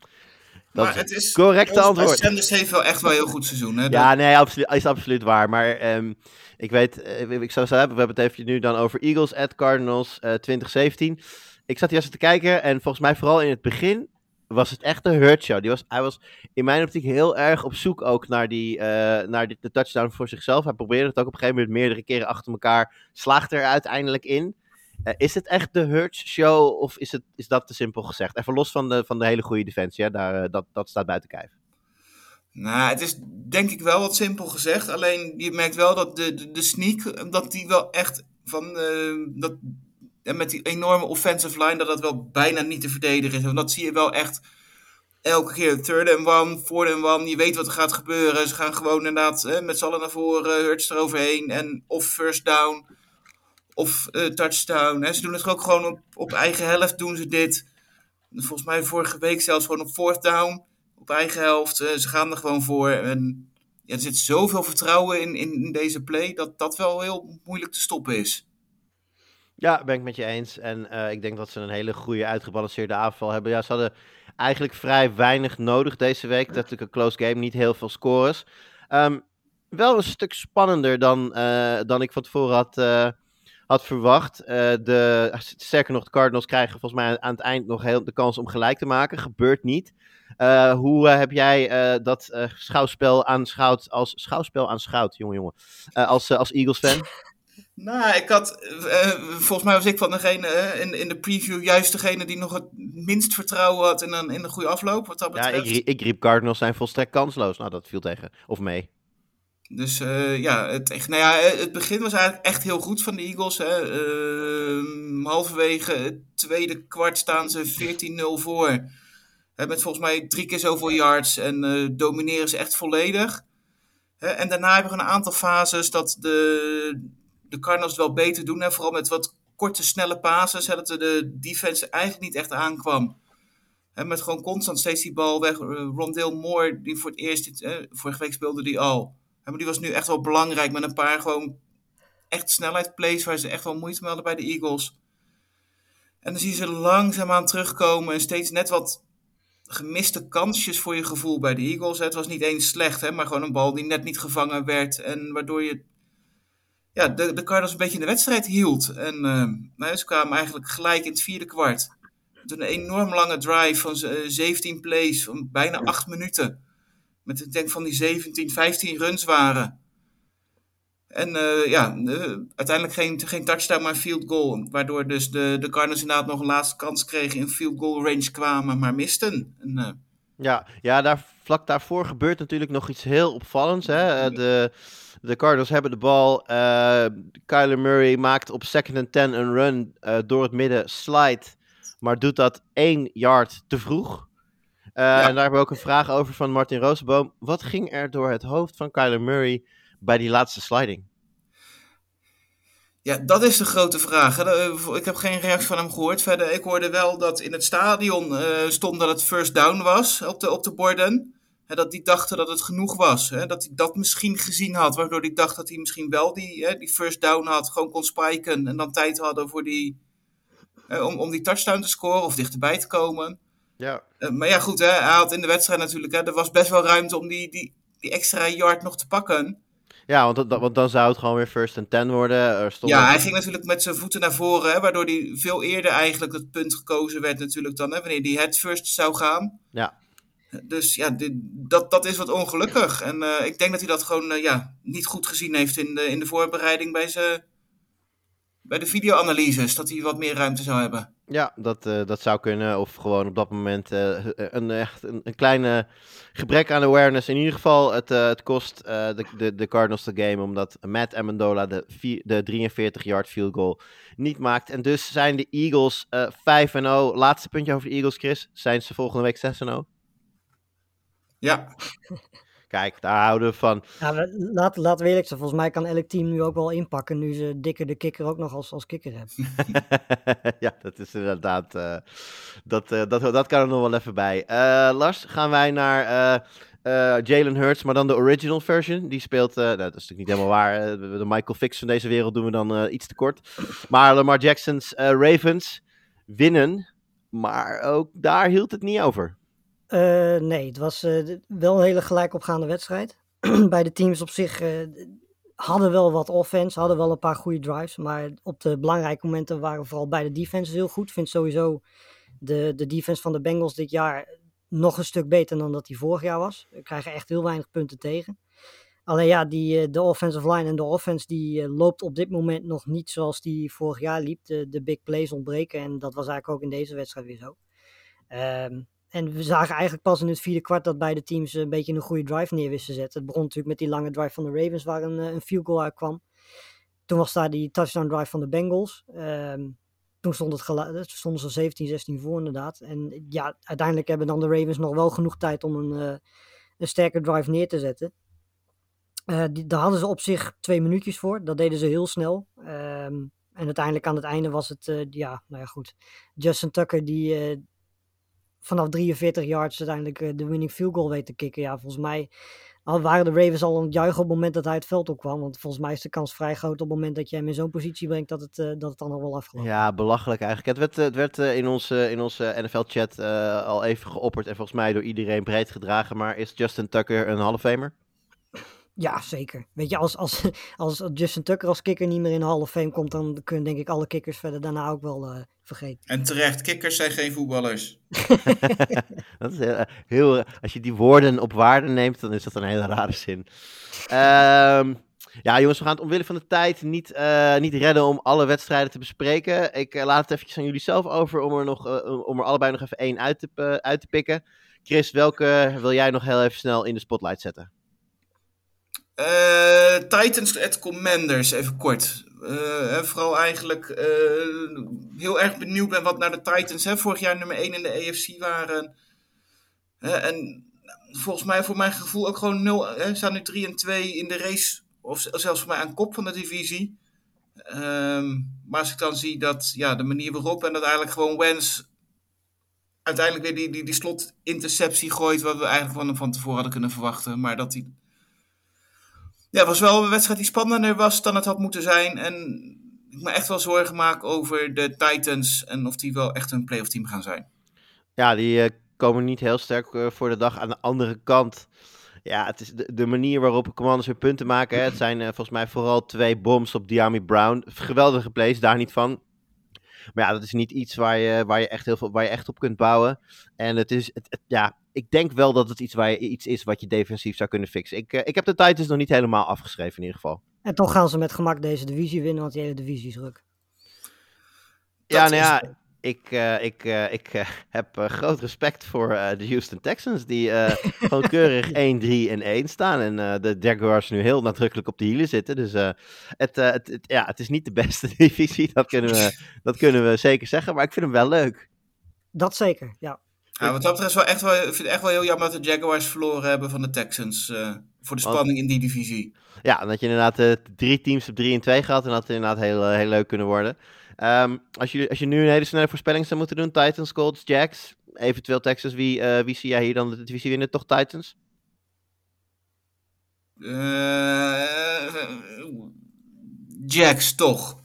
Dat maar is het is correcte antwoord. Sanders heeft wel echt wel een heel goed seizoen. Hè? Ja, nee, is absoluut waar. Maar um, ik weet, uh, ik zou zeggen, we hebben het even nu dan over Eagles at Cardinals uh, 2017. Ik zat hier eens te kijken en volgens mij vooral in het begin was het echt een Hurt show. Die was, hij was in mijn optiek heel erg op zoek ook naar, die, uh, naar die, de touchdown voor zichzelf. Hij probeerde het ook op een gegeven moment meerdere keren achter elkaar. Slaagt er uiteindelijk in. Uh, is het echt de Hurts show of is, het, is dat te simpel gezegd? Even los van de, van de hele goede defensie? Daar, uh, dat, dat staat buiten kijf. Nou, het is denk ik wel wat simpel gezegd. Alleen je merkt wel dat de, de, de sneak, dat die wel echt van, uh, dat, en met die enorme offensive line, dat dat wel bijna niet te verdedigen is. Want dat zie je wel echt elke keer. Third and one, fourth and one. Je weet wat er gaat gebeuren. Ze gaan gewoon inderdaad eh, met z'n allen naar voren, Hurts eroverheen. En of first down of uh, touchdown. Hè. Ze doen het ook gewoon op, op eigen helft doen ze dit. Volgens mij vorige week zelfs gewoon op fourth down. Op eigen helft. Uh, ze gaan er gewoon voor. En er zit zoveel vertrouwen in, in, deze play dat dat wel heel moeilijk te stoppen is. Ja, ben ik met je eens. En uh, ik denk dat ze een hele goede uitgebalanceerde aanval hebben. Ja, ze hadden eigenlijk vrij weinig nodig deze week. Dat natuurlijk een close game, niet heel veel scores. Um, wel een stuk spannender dan, dan ik van tevoren had had verwacht. Uh, de, sterker nog, de Cardinals krijgen volgens mij aan het eind nog heel de kans om gelijk te maken. Gebeurt niet. Uh, hoe uh, heb jij dat schouwspel aanschouwd als schouwspel aanschouwd, jongen, jongen, als, als Eagles-fan? Nou, ik had, volgens mij was ik van degene in, in de preview juist degene die nog het minst vertrouwen had in een, in een goede afloop. Wat dat betreft. Ja, ik, ik riep Cardinals zijn volstrekt kansloos. Nou, dat viel tegen. Of mee. Dus uh, ja, het, nou ja, het begin was eigenlijk echt heel goed van de Eagles. Hè. Uh, halverwege het tweede kwart staan ze 14-0 voor. Hè, met volgens mij drie keer zoveel yards en uh, domineren ze echt volledig. Hè, en daarna hebben we een aantal fases dat de, de Cardinals het wel beter doen. Hè, vooral met wat korte, snelle passes. Hè, dat de defense eigenlijk niet echt aankwam. Hè, met gewoon constant steeds die bal weg. Rondale Moore, die voor het eerst, vorige week speelde die al. Maar die was nu echt wel belangrijk met een paar gewoon echt snelheidsplays waar ze echt wel moeite mee hadden bij de Eagles. En dan zie je ze langzaamaan terugkomen en steeds net wat gemiste kansjes voor je gevoel bij de Eagles. Het was niet eens slecht, hè, maar gewoon een bal die net niet gevangen werd. En waardoor je ja, de, de Cardinals een beetje in de wedstrijd hield. En uh, nou, ze kwamen eigenlijk gelijk in het vierde kwart. Toen een enorm lange drive van 17 plays, van bijna 8 minuten. Met ik denk van die 17, 15 runs waren. En uh, ja, uh, uiteindelijk geen, geen touchdown, maar field goal. Waardoor dus de, de Cardinals inderdaad nog een laatste kans kregen, in field goal range kwamen, maar misten. En, uh... ja, ja daar, vlak daarvoor gebeurt natuurlijk nog iets heel opvallends. Hè? De, de Cardinals hebben de bal. Kyler Murray maakt op second and ten een run door het midden, slide. Maar doet dat één yard te vroeg. Ja. En daar hebben we ook een vraag over van Martin Roosboom. Wat ging er door het hoofd van Kyler Murray bij die laatste sliding? Ja, dat is de grote vraag. Ik heb geen reactie van hem gehoord. Verder, ik hoorde wel dat in het stadion uh, stond dat het first down was op de, op de borden. En dat die dachten dat het genoeg was. Hè? Dat hij dat misschien gezien had. Waardoor hij dacht dat hij misschien wel die, hè, die first down had. Gewoon kon spiken. En dan tijd hadden voor die, om, om die touchdown te scoren of dichterbij te komen. Ja. Uh, maar ja, goed, hè, hij had in de wedstrijd natuurlijk. Hè, er was best wel ruimte om die, die, die extra yard nog te pakken. Ja, want, dat, want dan zou het gewoon weer first and ten worden. Er stond ja, hij ging natuurlijk met zijn voeten naar voren, hè, waardoor hij veel eerder eigenlijk het punt gekozen werd natuurlijk dan, hè, wanneer hij head first zou gaan. Ja. Dus ja, dit, dat, dat is wat ongelukkig. En uh, ik denk dat hij dat gewoon uh, ja, niet goed gezien heeft in de, in de voorbereiding bij, bij de videoanalyses. Dat hij wat meer ruimte zou hebben. Ja, dat, uh, dat zou kunnen. Of gewoon op dat moment een, echt een, een, kleine gebrek aan awareness. In ieder geval, het, het kost de, de, de Cardinals de game. Omdat Matt Amendola de, de 43-yard field goal niet maakt. En dus zijn de Eagles 5-0. Laatste puntje over de Eagles, Chris. Zijn ze volgende week 6-0? Ja. Kijk, daar houden we van. Ja, laat, laten we eerlijk zijn. Volgens mij kan elk team nu ook wel inpakken. Nu ze dikker de kikker ook nog als, als kikker hebben. ja, dat is inderdaad. Uh, dat, uh, dat, dat kan er nog wel even bij. Uh, Lars, gaan wij naar Jalen Hurts, maar dan de original version. Die speelt. nou, dat is natuurlijk niet helemaal waar. de Michael Fix van deze wereld doen we dan iets te kort. Maar Lamar Jackson's Ravens winnen. Maar ook daar hield het niet over. Uh, nee, het was uh, wel een hele gelijkopgaande wedstrijd. Bij de teams op zich uh, hadden wel wat offense, hadden wel een paar goede drives. Maar op de belangrijke momenten waren vooral beide defenses heel goed. Ik vind sowieso de, de defense van de Bengals dit jaar nog een stuk beter dan dat die vorig jaar was. We krijgen echt heel weinig punten tegen. Alleen ja, die, de offensive line en de offense die loopt op dit moment nog niet zoals die vorig jaar liep. De, de big plays ontbreken en dat was eigenlijk ook in deze wedstrijd weer zo. Um, en we zagen eigenlijk pas in het vierde kwart dat beide teams een beetje een goede drive neer wisten zetten. Het begon natuurlijk met die lange drive van de Ravens waar een, een field goal uitkwam. Toen was daar die touchdown drive van de Bengals. Um, toen stond het stonden ze 17, 16 voor inderdaad. En ja, uiteindelijk hebben dan de Ravens nog wel genoeg tijd om een, een sterke drive neer te zetten. Uh, die, daar hadden ze op zich twee minuutjes voor. Dat deden ze heel snel. Um, en uiteindelijk aan het einde was het, ja, nou ja goed. Justin Tucker die, vanaf 43 yards uiteindelijk de winning field goal weet te kicken. Ja, volgens mij waren de Ravens al aan het juichen op het moment dat hij het veld opkwam. Want volgens mij is de kans vrij groot op het moment dat je hem in zo'n positie brengt dat het, uh, dat het dan nog wel afgelopen Ja, belachelijk eigenlijk. Het werd, het werd uh, in onze, in onze NFL-chat uh, al even geopperd en volgens mij door iedereen breed gedragen. Maar is Justin Tucker een Hall of Famer? Ja, zeker. Weet je, als, als, als Justin Tucker als kikker niet meer in de Hall of Fame komt, dan kunnen denk ik alle kikkers verder daarna ook wel uh, vergeten. En terecht, kikkers zijn geen voetballers. dat is heel, heel, als je die woorden op waarde neemt, dan is dat een hele rare zin. Um, ja, jongens, we gaan het omwille van de tijd niet, uh, niet redden om alle wedstrijden te bespreken. Ik uh, laat het eventjes aan jullie zelf over om er, nog, om er allebei nog even één uit te, uit te pikken. Chris, welke wil jij nog heel even snel in de spotlight zetten? Uh, Titans at Commanders, even kort. Uh, vooral eigenlijk uh, heel erg benieuwd ben wat naar de Titans hè, vorig jaar nummer 1 in de AFC waren. en volgens mij, voor mijn gevoel, ook gewoon 0. Hè, staan nu 3 en 2 in de race. Of zelfs voor mij aan kop van de divisie. Um, maar als ik dan zie dat ja, de manier waarop en dat eigenlijk gewoon Wens uiteindelijk weer die, die, die slot interceptie gooit. Wat we eigenlijk van, van tevoren hadden kunnen verwachten. Maar dat hij Ja, was wel een wedstrijd die spannender was dan het had moeten zijn. En ik me echt wel zorgen maak over de Titans en of die wel echt een playoff team gaan zijn. Ja, die uh, komen niet heel sterk uh, voor de dag. Aan de andere kant, ja, het is de, manier waarop de commanders weer punten maken. Hè. Het zijn uh, volgens mij vooral twee bombs op Diami Brown. Geweldige plays, daar niet van. Maar ja, dat is niet iets waar je, waar je, echt, heel veel, waar je echt op kunt bouwen. En het is, het, ja, ik denk wel dat het iets, waar je, iets is wat je defensief zou kunnen fixen. Ik, uh, ik heb de Titans nog niet helemaal afgeschreven in ieder geval. En toch gaan ze met gemak deze divisie winnen, want die hele divisie is ruk. Ja, nou ja, is... ik, uh, ik, uh, ik heb groot respect voor de Houston Texans, die gewoon keurig 1, 3 en 1 staan. En de Jaguars nu heel nadrukkelijk op de hielen zitten. Dus het, het, het, ja, het is niet de beste divisie, dat kunnen, we, dat kunnen we zeker zeggen. Maar ik vind hem wel leuk. Dat zeker, ja. Ja, wat dat betreft wel echt wel, ik vind het echt wel heel jammer dat de Jaguars verloren hebben van de Texans. Uh, voor de spanning in die divisie. Ja, en dat je inderdaad uh, drie teams op 3 en 2 gehad. En dat het inderdaad heel, uh, heel leuk kunnen worden. Um, als, je, als je nu een hele snelle voorspelling zou moeten doen: Titans, Colts, Jacks. Eventueel Texas. Wie, wie zie jij hier dan de divisie winnen? Toch Titans? Jacks, toch?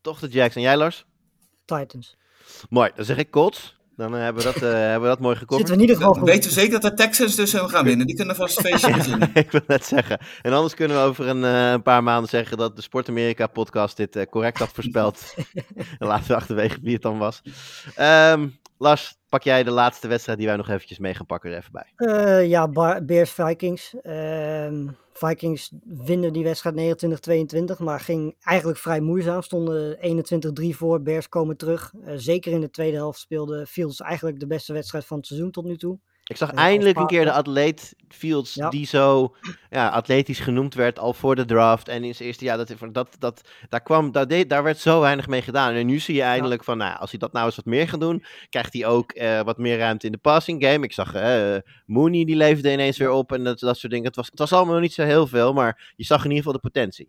Toch de Jacks. En jij, Lars? Titans. Mooi, dan zeg ik Colts. Dan uh, hebben, we dat, uh, hebben we dat mooi gekomen. Zitten we in ieder geval goed. Weten we zeker dat de Texans dus gaan winnen? Die kunnen vast een feestje beginnen. ik wil net zeggen. En anders kunnen we over een, uh, een, paar maanden zeggen dat de Sport Amerika podcast dit correct had voorspeld. en laten we achterwege wie het dan was. Um, Lars, pak jij de laatste wedstrijd die wij nog eventjes mee gaan pakken er even bij? Uh, ja, Bears Vikings. Uh, Vikings winnen die wedstrijd 29-22, maar ging eigenlijk vrij moeizaam. Stonden 21-3 voor, Bears komen terug. Uh, zeker in de tweede helft speelde Fields eigenlijk de beste wedstrijd van het seizoen tot nu toe. Ik zag eindelijk een keer de atleet Fields ja. die zo ja, atletisch genoemd werd al voor de draft. En in zijn eerste jaar, dat, dat, dat, daar, kwam, daar, deed, daar werd zo weinig mee gedaan. En nu zie je eindelijk ja. van, nou, als hij dat nou eens wat meer gaat doen, krijgt hij ook uh, wat meer ruimte in de passing game. Ik zag uh, Mooney, die leefde ineens weer op en dat, dat soort dingen. Het was, het was allemaal nog niet zo heel veel, maar je zag in ieder geval de potentie.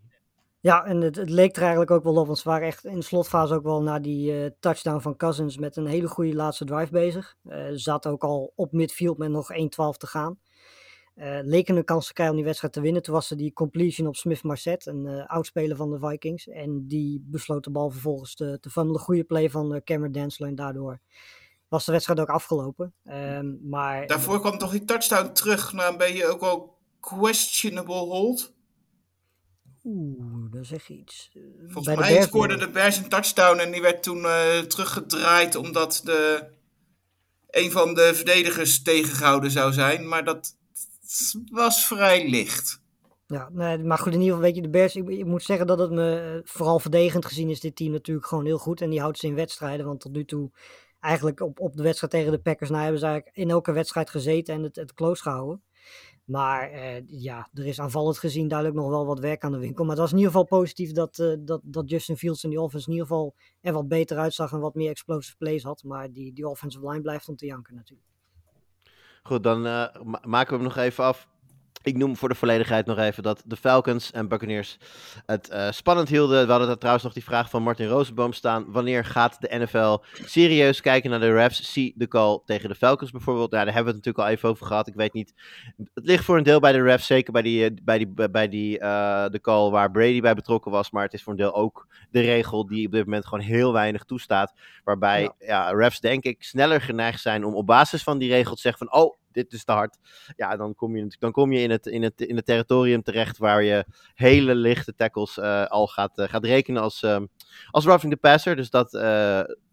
Ja, en het, leek er eigenlijk ook wel op, want ze waren echt in de slotfase ook wel na die uh, touchdown van Cousins met een hele goede laatste drive bezig. Uh, zat ook al op midfield met nog 1-12 te gaan. Uh, leken een kans te krijgen om die wedstrijd te winnen. Toen was er die completion op Smith Marset, een oudspeler van de Vikings. En die besloot de bal vervolgens te, te funnelen. Goede play van Cameron Densler en daardoor was de wedstrijd ook afgelopen. Um, maar, Daarvoor kwam toch die touchdown terug naar een beetje ook wel questionable hold? Oeh, dat zeg je iets. Volgens Bij mij scoorde de Bears een touchdown en die werd toen uh, teruggedraaid omdat de, een van de verdedigers tegengehouden zou zijn. Maar dat was vrij licht. Ja, nee, maar goed, in ieder geval weet je, de Bears, ik, ik, moet zeggen dat het me, vooral verdedigend gezien is dit team natuurlijk gewoon heel goed. En die houdt ze in wedstrijden, want tot nu toe eigenlijk op, op de wedstrijd tegen de Packers, nou hebben ze eigenlijk in elke wedstrijd gezeten en het, het close gehouden. Maar uh, ja, er is aanvallend gezien duidelijk nog wel wat werk aan de winkel. Maar het was in ieder geval positief dat, uh, dat, dat Justin Fields in die offense in ieder geval er wat beter uitzag en wat meer explosive plays had. Maar die, die offensive line blijft om te janken natuurlijk. Goed, dan ma maken we hem nog even af. Ik noem voor de volledigheid nog even dat de Falcons en Buccaneers het uh, spannend hielden. We hadden daar trouwens nog die vraag van Martin Rosenboom staan. Wanneer gaat de NFL serieus kijken naar de refs? Zie de call tegen de Falcons bijvoorbeeld. Ja, daar hebben we het natuurlijk al even over gehad. Ik weet niet. Het ligt voor een deel bij de refs. Zeker bij, die, bij, die, bij die, uh, de call waar Brady bij betrokken was. Maar het is voor een deel ook de regel die op dit moment gewoon heel weinig toestaat. Waarbij ja. Ja, refs denk ik sneller geneigd zijn om op basis van die regel te zeggen van... Oh, dit is te hard. Ja, dan kom je, dan kom je in, het, in, het, in het territorium terecht waar je hele lichte tackles uh, al gaat, uh, gaat rekenen als, um, als roughing the passer. Dus dat,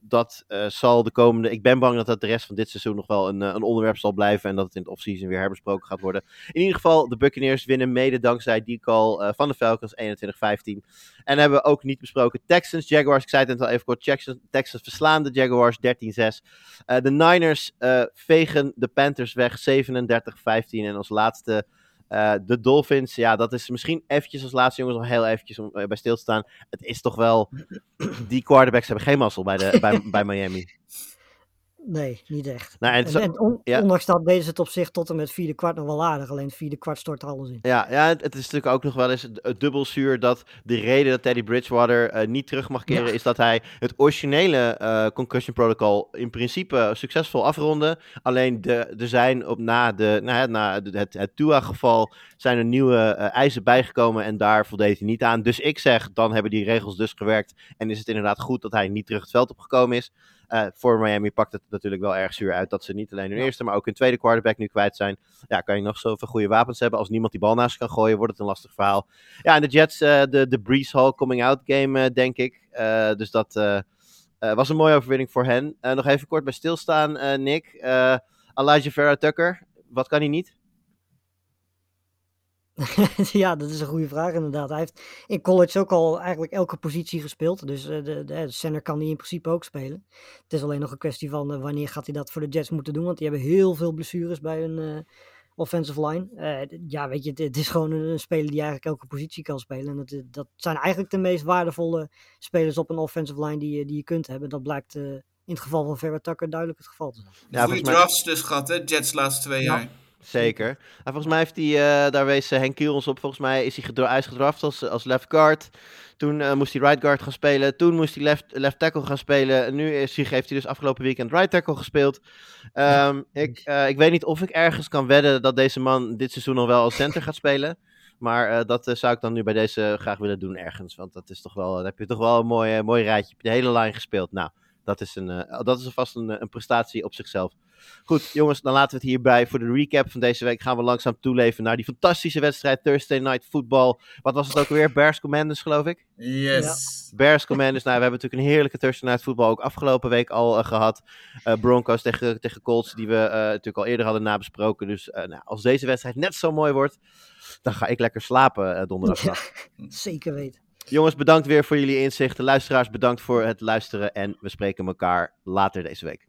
dat zal de komende. Ik ben bang dat dat de rest van dit seizoen nog wel een, een onderwerp zal blijven. En dat het in het offseason weer herbesproken gaat worden. In ieder geval, de Buccaneers winnen mede dankzij die call van de Falcons 21-15. En hebben we ook niet besproken. Texans, Jaguars. Ik zei het net al even kort. Texans, verslaan de Jaguars 13-6. de Niners vegen de Panthers weg. 37-15. En als laatste de Dolphins. Ja, dat is misschien eventjes als laatste jongens nog heel eventjes om uh, bij stil te staan. Het is toch wel... Die quarterbacks hebben geen mazzel bij, de, bij, bij Miami. Nee, niet echt. Nou, en het on- ja. ondanks dat deden ze het op zich tot en met vierde kwart nog wel aardig. Alleen het vierde kwart stort alles in. Ja, ja het, het is natuurlijk ook nog wel eens het dubbel zuur dat de reden dat Teddy Bridgewater eh, niet terug mag keren Ja. is dat hij het originele eh, concussion protocol in principe succesvol afronde. Alleen de, er zijn op na, de, nou, na de- het, het Tua-geval zijn er nieuwe eh, eisen bijgekomen en daar voldeed hij niet aan. Dus ik zeg, dan hebben die regels dus gewerkt en is het inderdaad goed dat hij niet terug het veld opgekomen is. Eh, voor Miami pakt het natuurlijk wel erg zuur uit dat ze niet alleen hun eerste, maar ook hun tweede quarterback nu kwijt zijn. Ja, kan je nog zoveel goede wapens hebben. Als niemand die bal naast kan gooien, wordt het een lastig verhaal. Ja, en de Jets, eh, de, de Breeze Hall coming out game, eh, denk ik. Dus dat was een mooie overwinning voor hen. Nog even kort bij stilstaan, Nick. Elijah Vera Tucker, wat kan hij niet? ja, dat is een goede vraag inderdaad. Hij heeft in college ook al eigenlijk elke positie gespeeld. Dus eh, de, de, de center kan hij in principe ook spelen. Het is alleen nog een kwestie van eh, wanneer gaat hij dat voor de Jets moeten doen. Want die hebben heel veel blessures bij hun eh, offensive line. Eh, ja, weet je, het, het is gewoon een, een speler die eigenlijk elke positie kan spelen. En dat, dat zijn eigenlijk de meest waardevolle spelers op een offensive line die, je- die je kunt hebben. Dat blijkt in het geval van Vera Tucker duidelijk het geval te zijn. Ja, Goede volgens mij- drafts dus gehad, hè? Jets laatste twee Ja. jaar. Zeker. En volgens mij heeft hij, eh, daar wees eh, Henk Kiel ons op, volgens mij is hij, gedra- hij is gedraft als, als left guard. Toen eh, moest hij right guard gaan spelen. Toen moest hij left, left tackle gaan spelen. En nu is hij, heeft hij dus afgelopen weekend right tackle gespeeld. Ehm, ik, ik weet niet of ik ergens kan wedden dat deze man dit seizoen nog wel als center gaat spelen. Maar dat zou ik dan nu bij deze graag willen doen ergens. Want dat is toch wel, dan heb je toch wel een mooi, mooi rijtje. De hele line gespeeld. Nou, dat is, een, eh, dat is vast een, eh, een prestatie op zichzelf. Goed, jongens, dan laten we het hierbij. Voor de recap van deze week gaan we langzaam toeleven naar die fantastische wedstrijd Thursday Night Football. Wat was het ook weer? Bears Commanders, geloof ik? Yes. Bears Commanders. Nou, we hebben natuurlijk een heerlijke Thursday Night Football ook afgelopen week al eh, gehad. Eh, Broncos tegen, tegen Colts, die we eh, natuurlijk al eerder hadden nabesproken. Dus eh, nou, als deze wedstrijd net zo mooi wordt, dan ga ik lekker slapen donderdagnacht. Zeker weten. Jongens, bedankt weer voor jullie inzichten. Luisteraars, bedankt voor het luisteren. En we spreken elkaar later deze week.